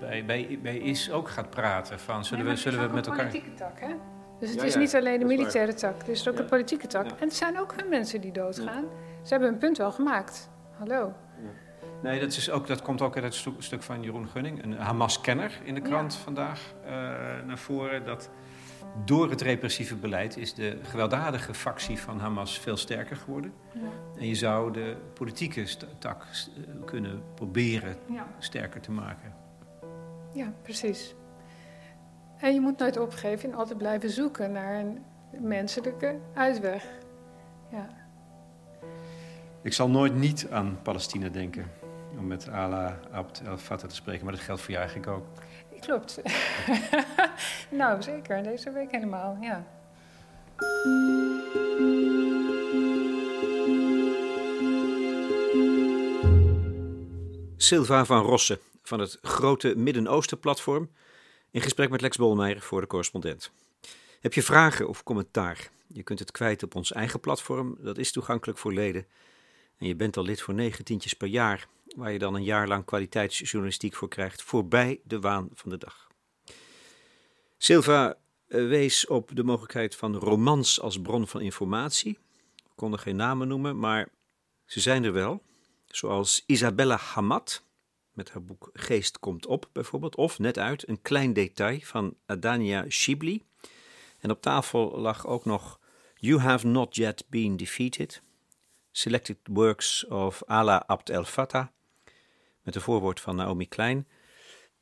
bij, bij, bij IS ook gaat praten van zullen we, zullen we met elkaar.
politieke tak, hè? Dus het is niet alleen de militaire tak, het is ook de politieke tak. En het zijn ook hun mensen die doodgaan. Ze hebben hun punt wel gemaakt. Hallo.
Nee, dat, is ook, dat komt ook uit het stuk, van Jeroen Gunning, een Hamas-kenner in de krant vandaag uh, naar voren. Dat door het repressieve beleid is de gewelddadige factie van Hamas veel sterker geworden.
Ja.
En je zou de politieke tak kunnen proberen
Ja.
sterker te maken.
ja, precies. En je moet nooit opgeven en altijd blijven zoeken naar een menselijke uitweg. Ja.
Ik zal nooit niet aan Palestina denken om met Allah Abd el-Fattah te spreken, maar dat geldt voor jou eigenlijk ook.
Klopt. nou, zeker. Deze week helemaal, ja.
Silva van Rossen van het grote Midden-Oosten-platform in gesprek met Lex Bolmeijer voor de correspondent. Heb je vragen of commentaar? Je kunt het kwijt op ons eigen platform, dat is toegankelijk voor leden. En je bent al lid voor negen tientjes per jaar, waar je dan een jaar lang kwaliteitsjournalistiek voor krijgt, voorbij de waan van de dag. Silva eh, wees op de mogelijkheid van romans als bron van informatie. We konden geen namen noemen, maar ze zijn er wel. Zoals Isabella Hamad, met haar boek Geest komt op bijvoorbeeld. Of net uit, een klein detail van Adania Shibli. En op tafel lag ook nog You Have Not Yet Been Defeated. Selected Works of Ala Abd el-Fattah. Met een voorwoord van Naomi Klein.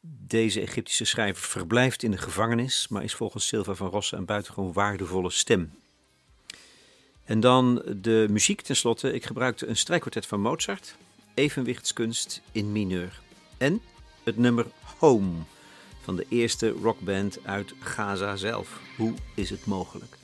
Deze Egyptische schrijver verblijft in de gevangenis, maar is volgens Silva van Rossen een buitengewoon waardevolle stem. En dan de muziek tenslotte. Ik gebruikte een strijkkwartet van Mozart, evenwichtskunst in mineur. En het nummer Home van de eerste rockband uit Gaza zelf. Hoe is het mogelijk?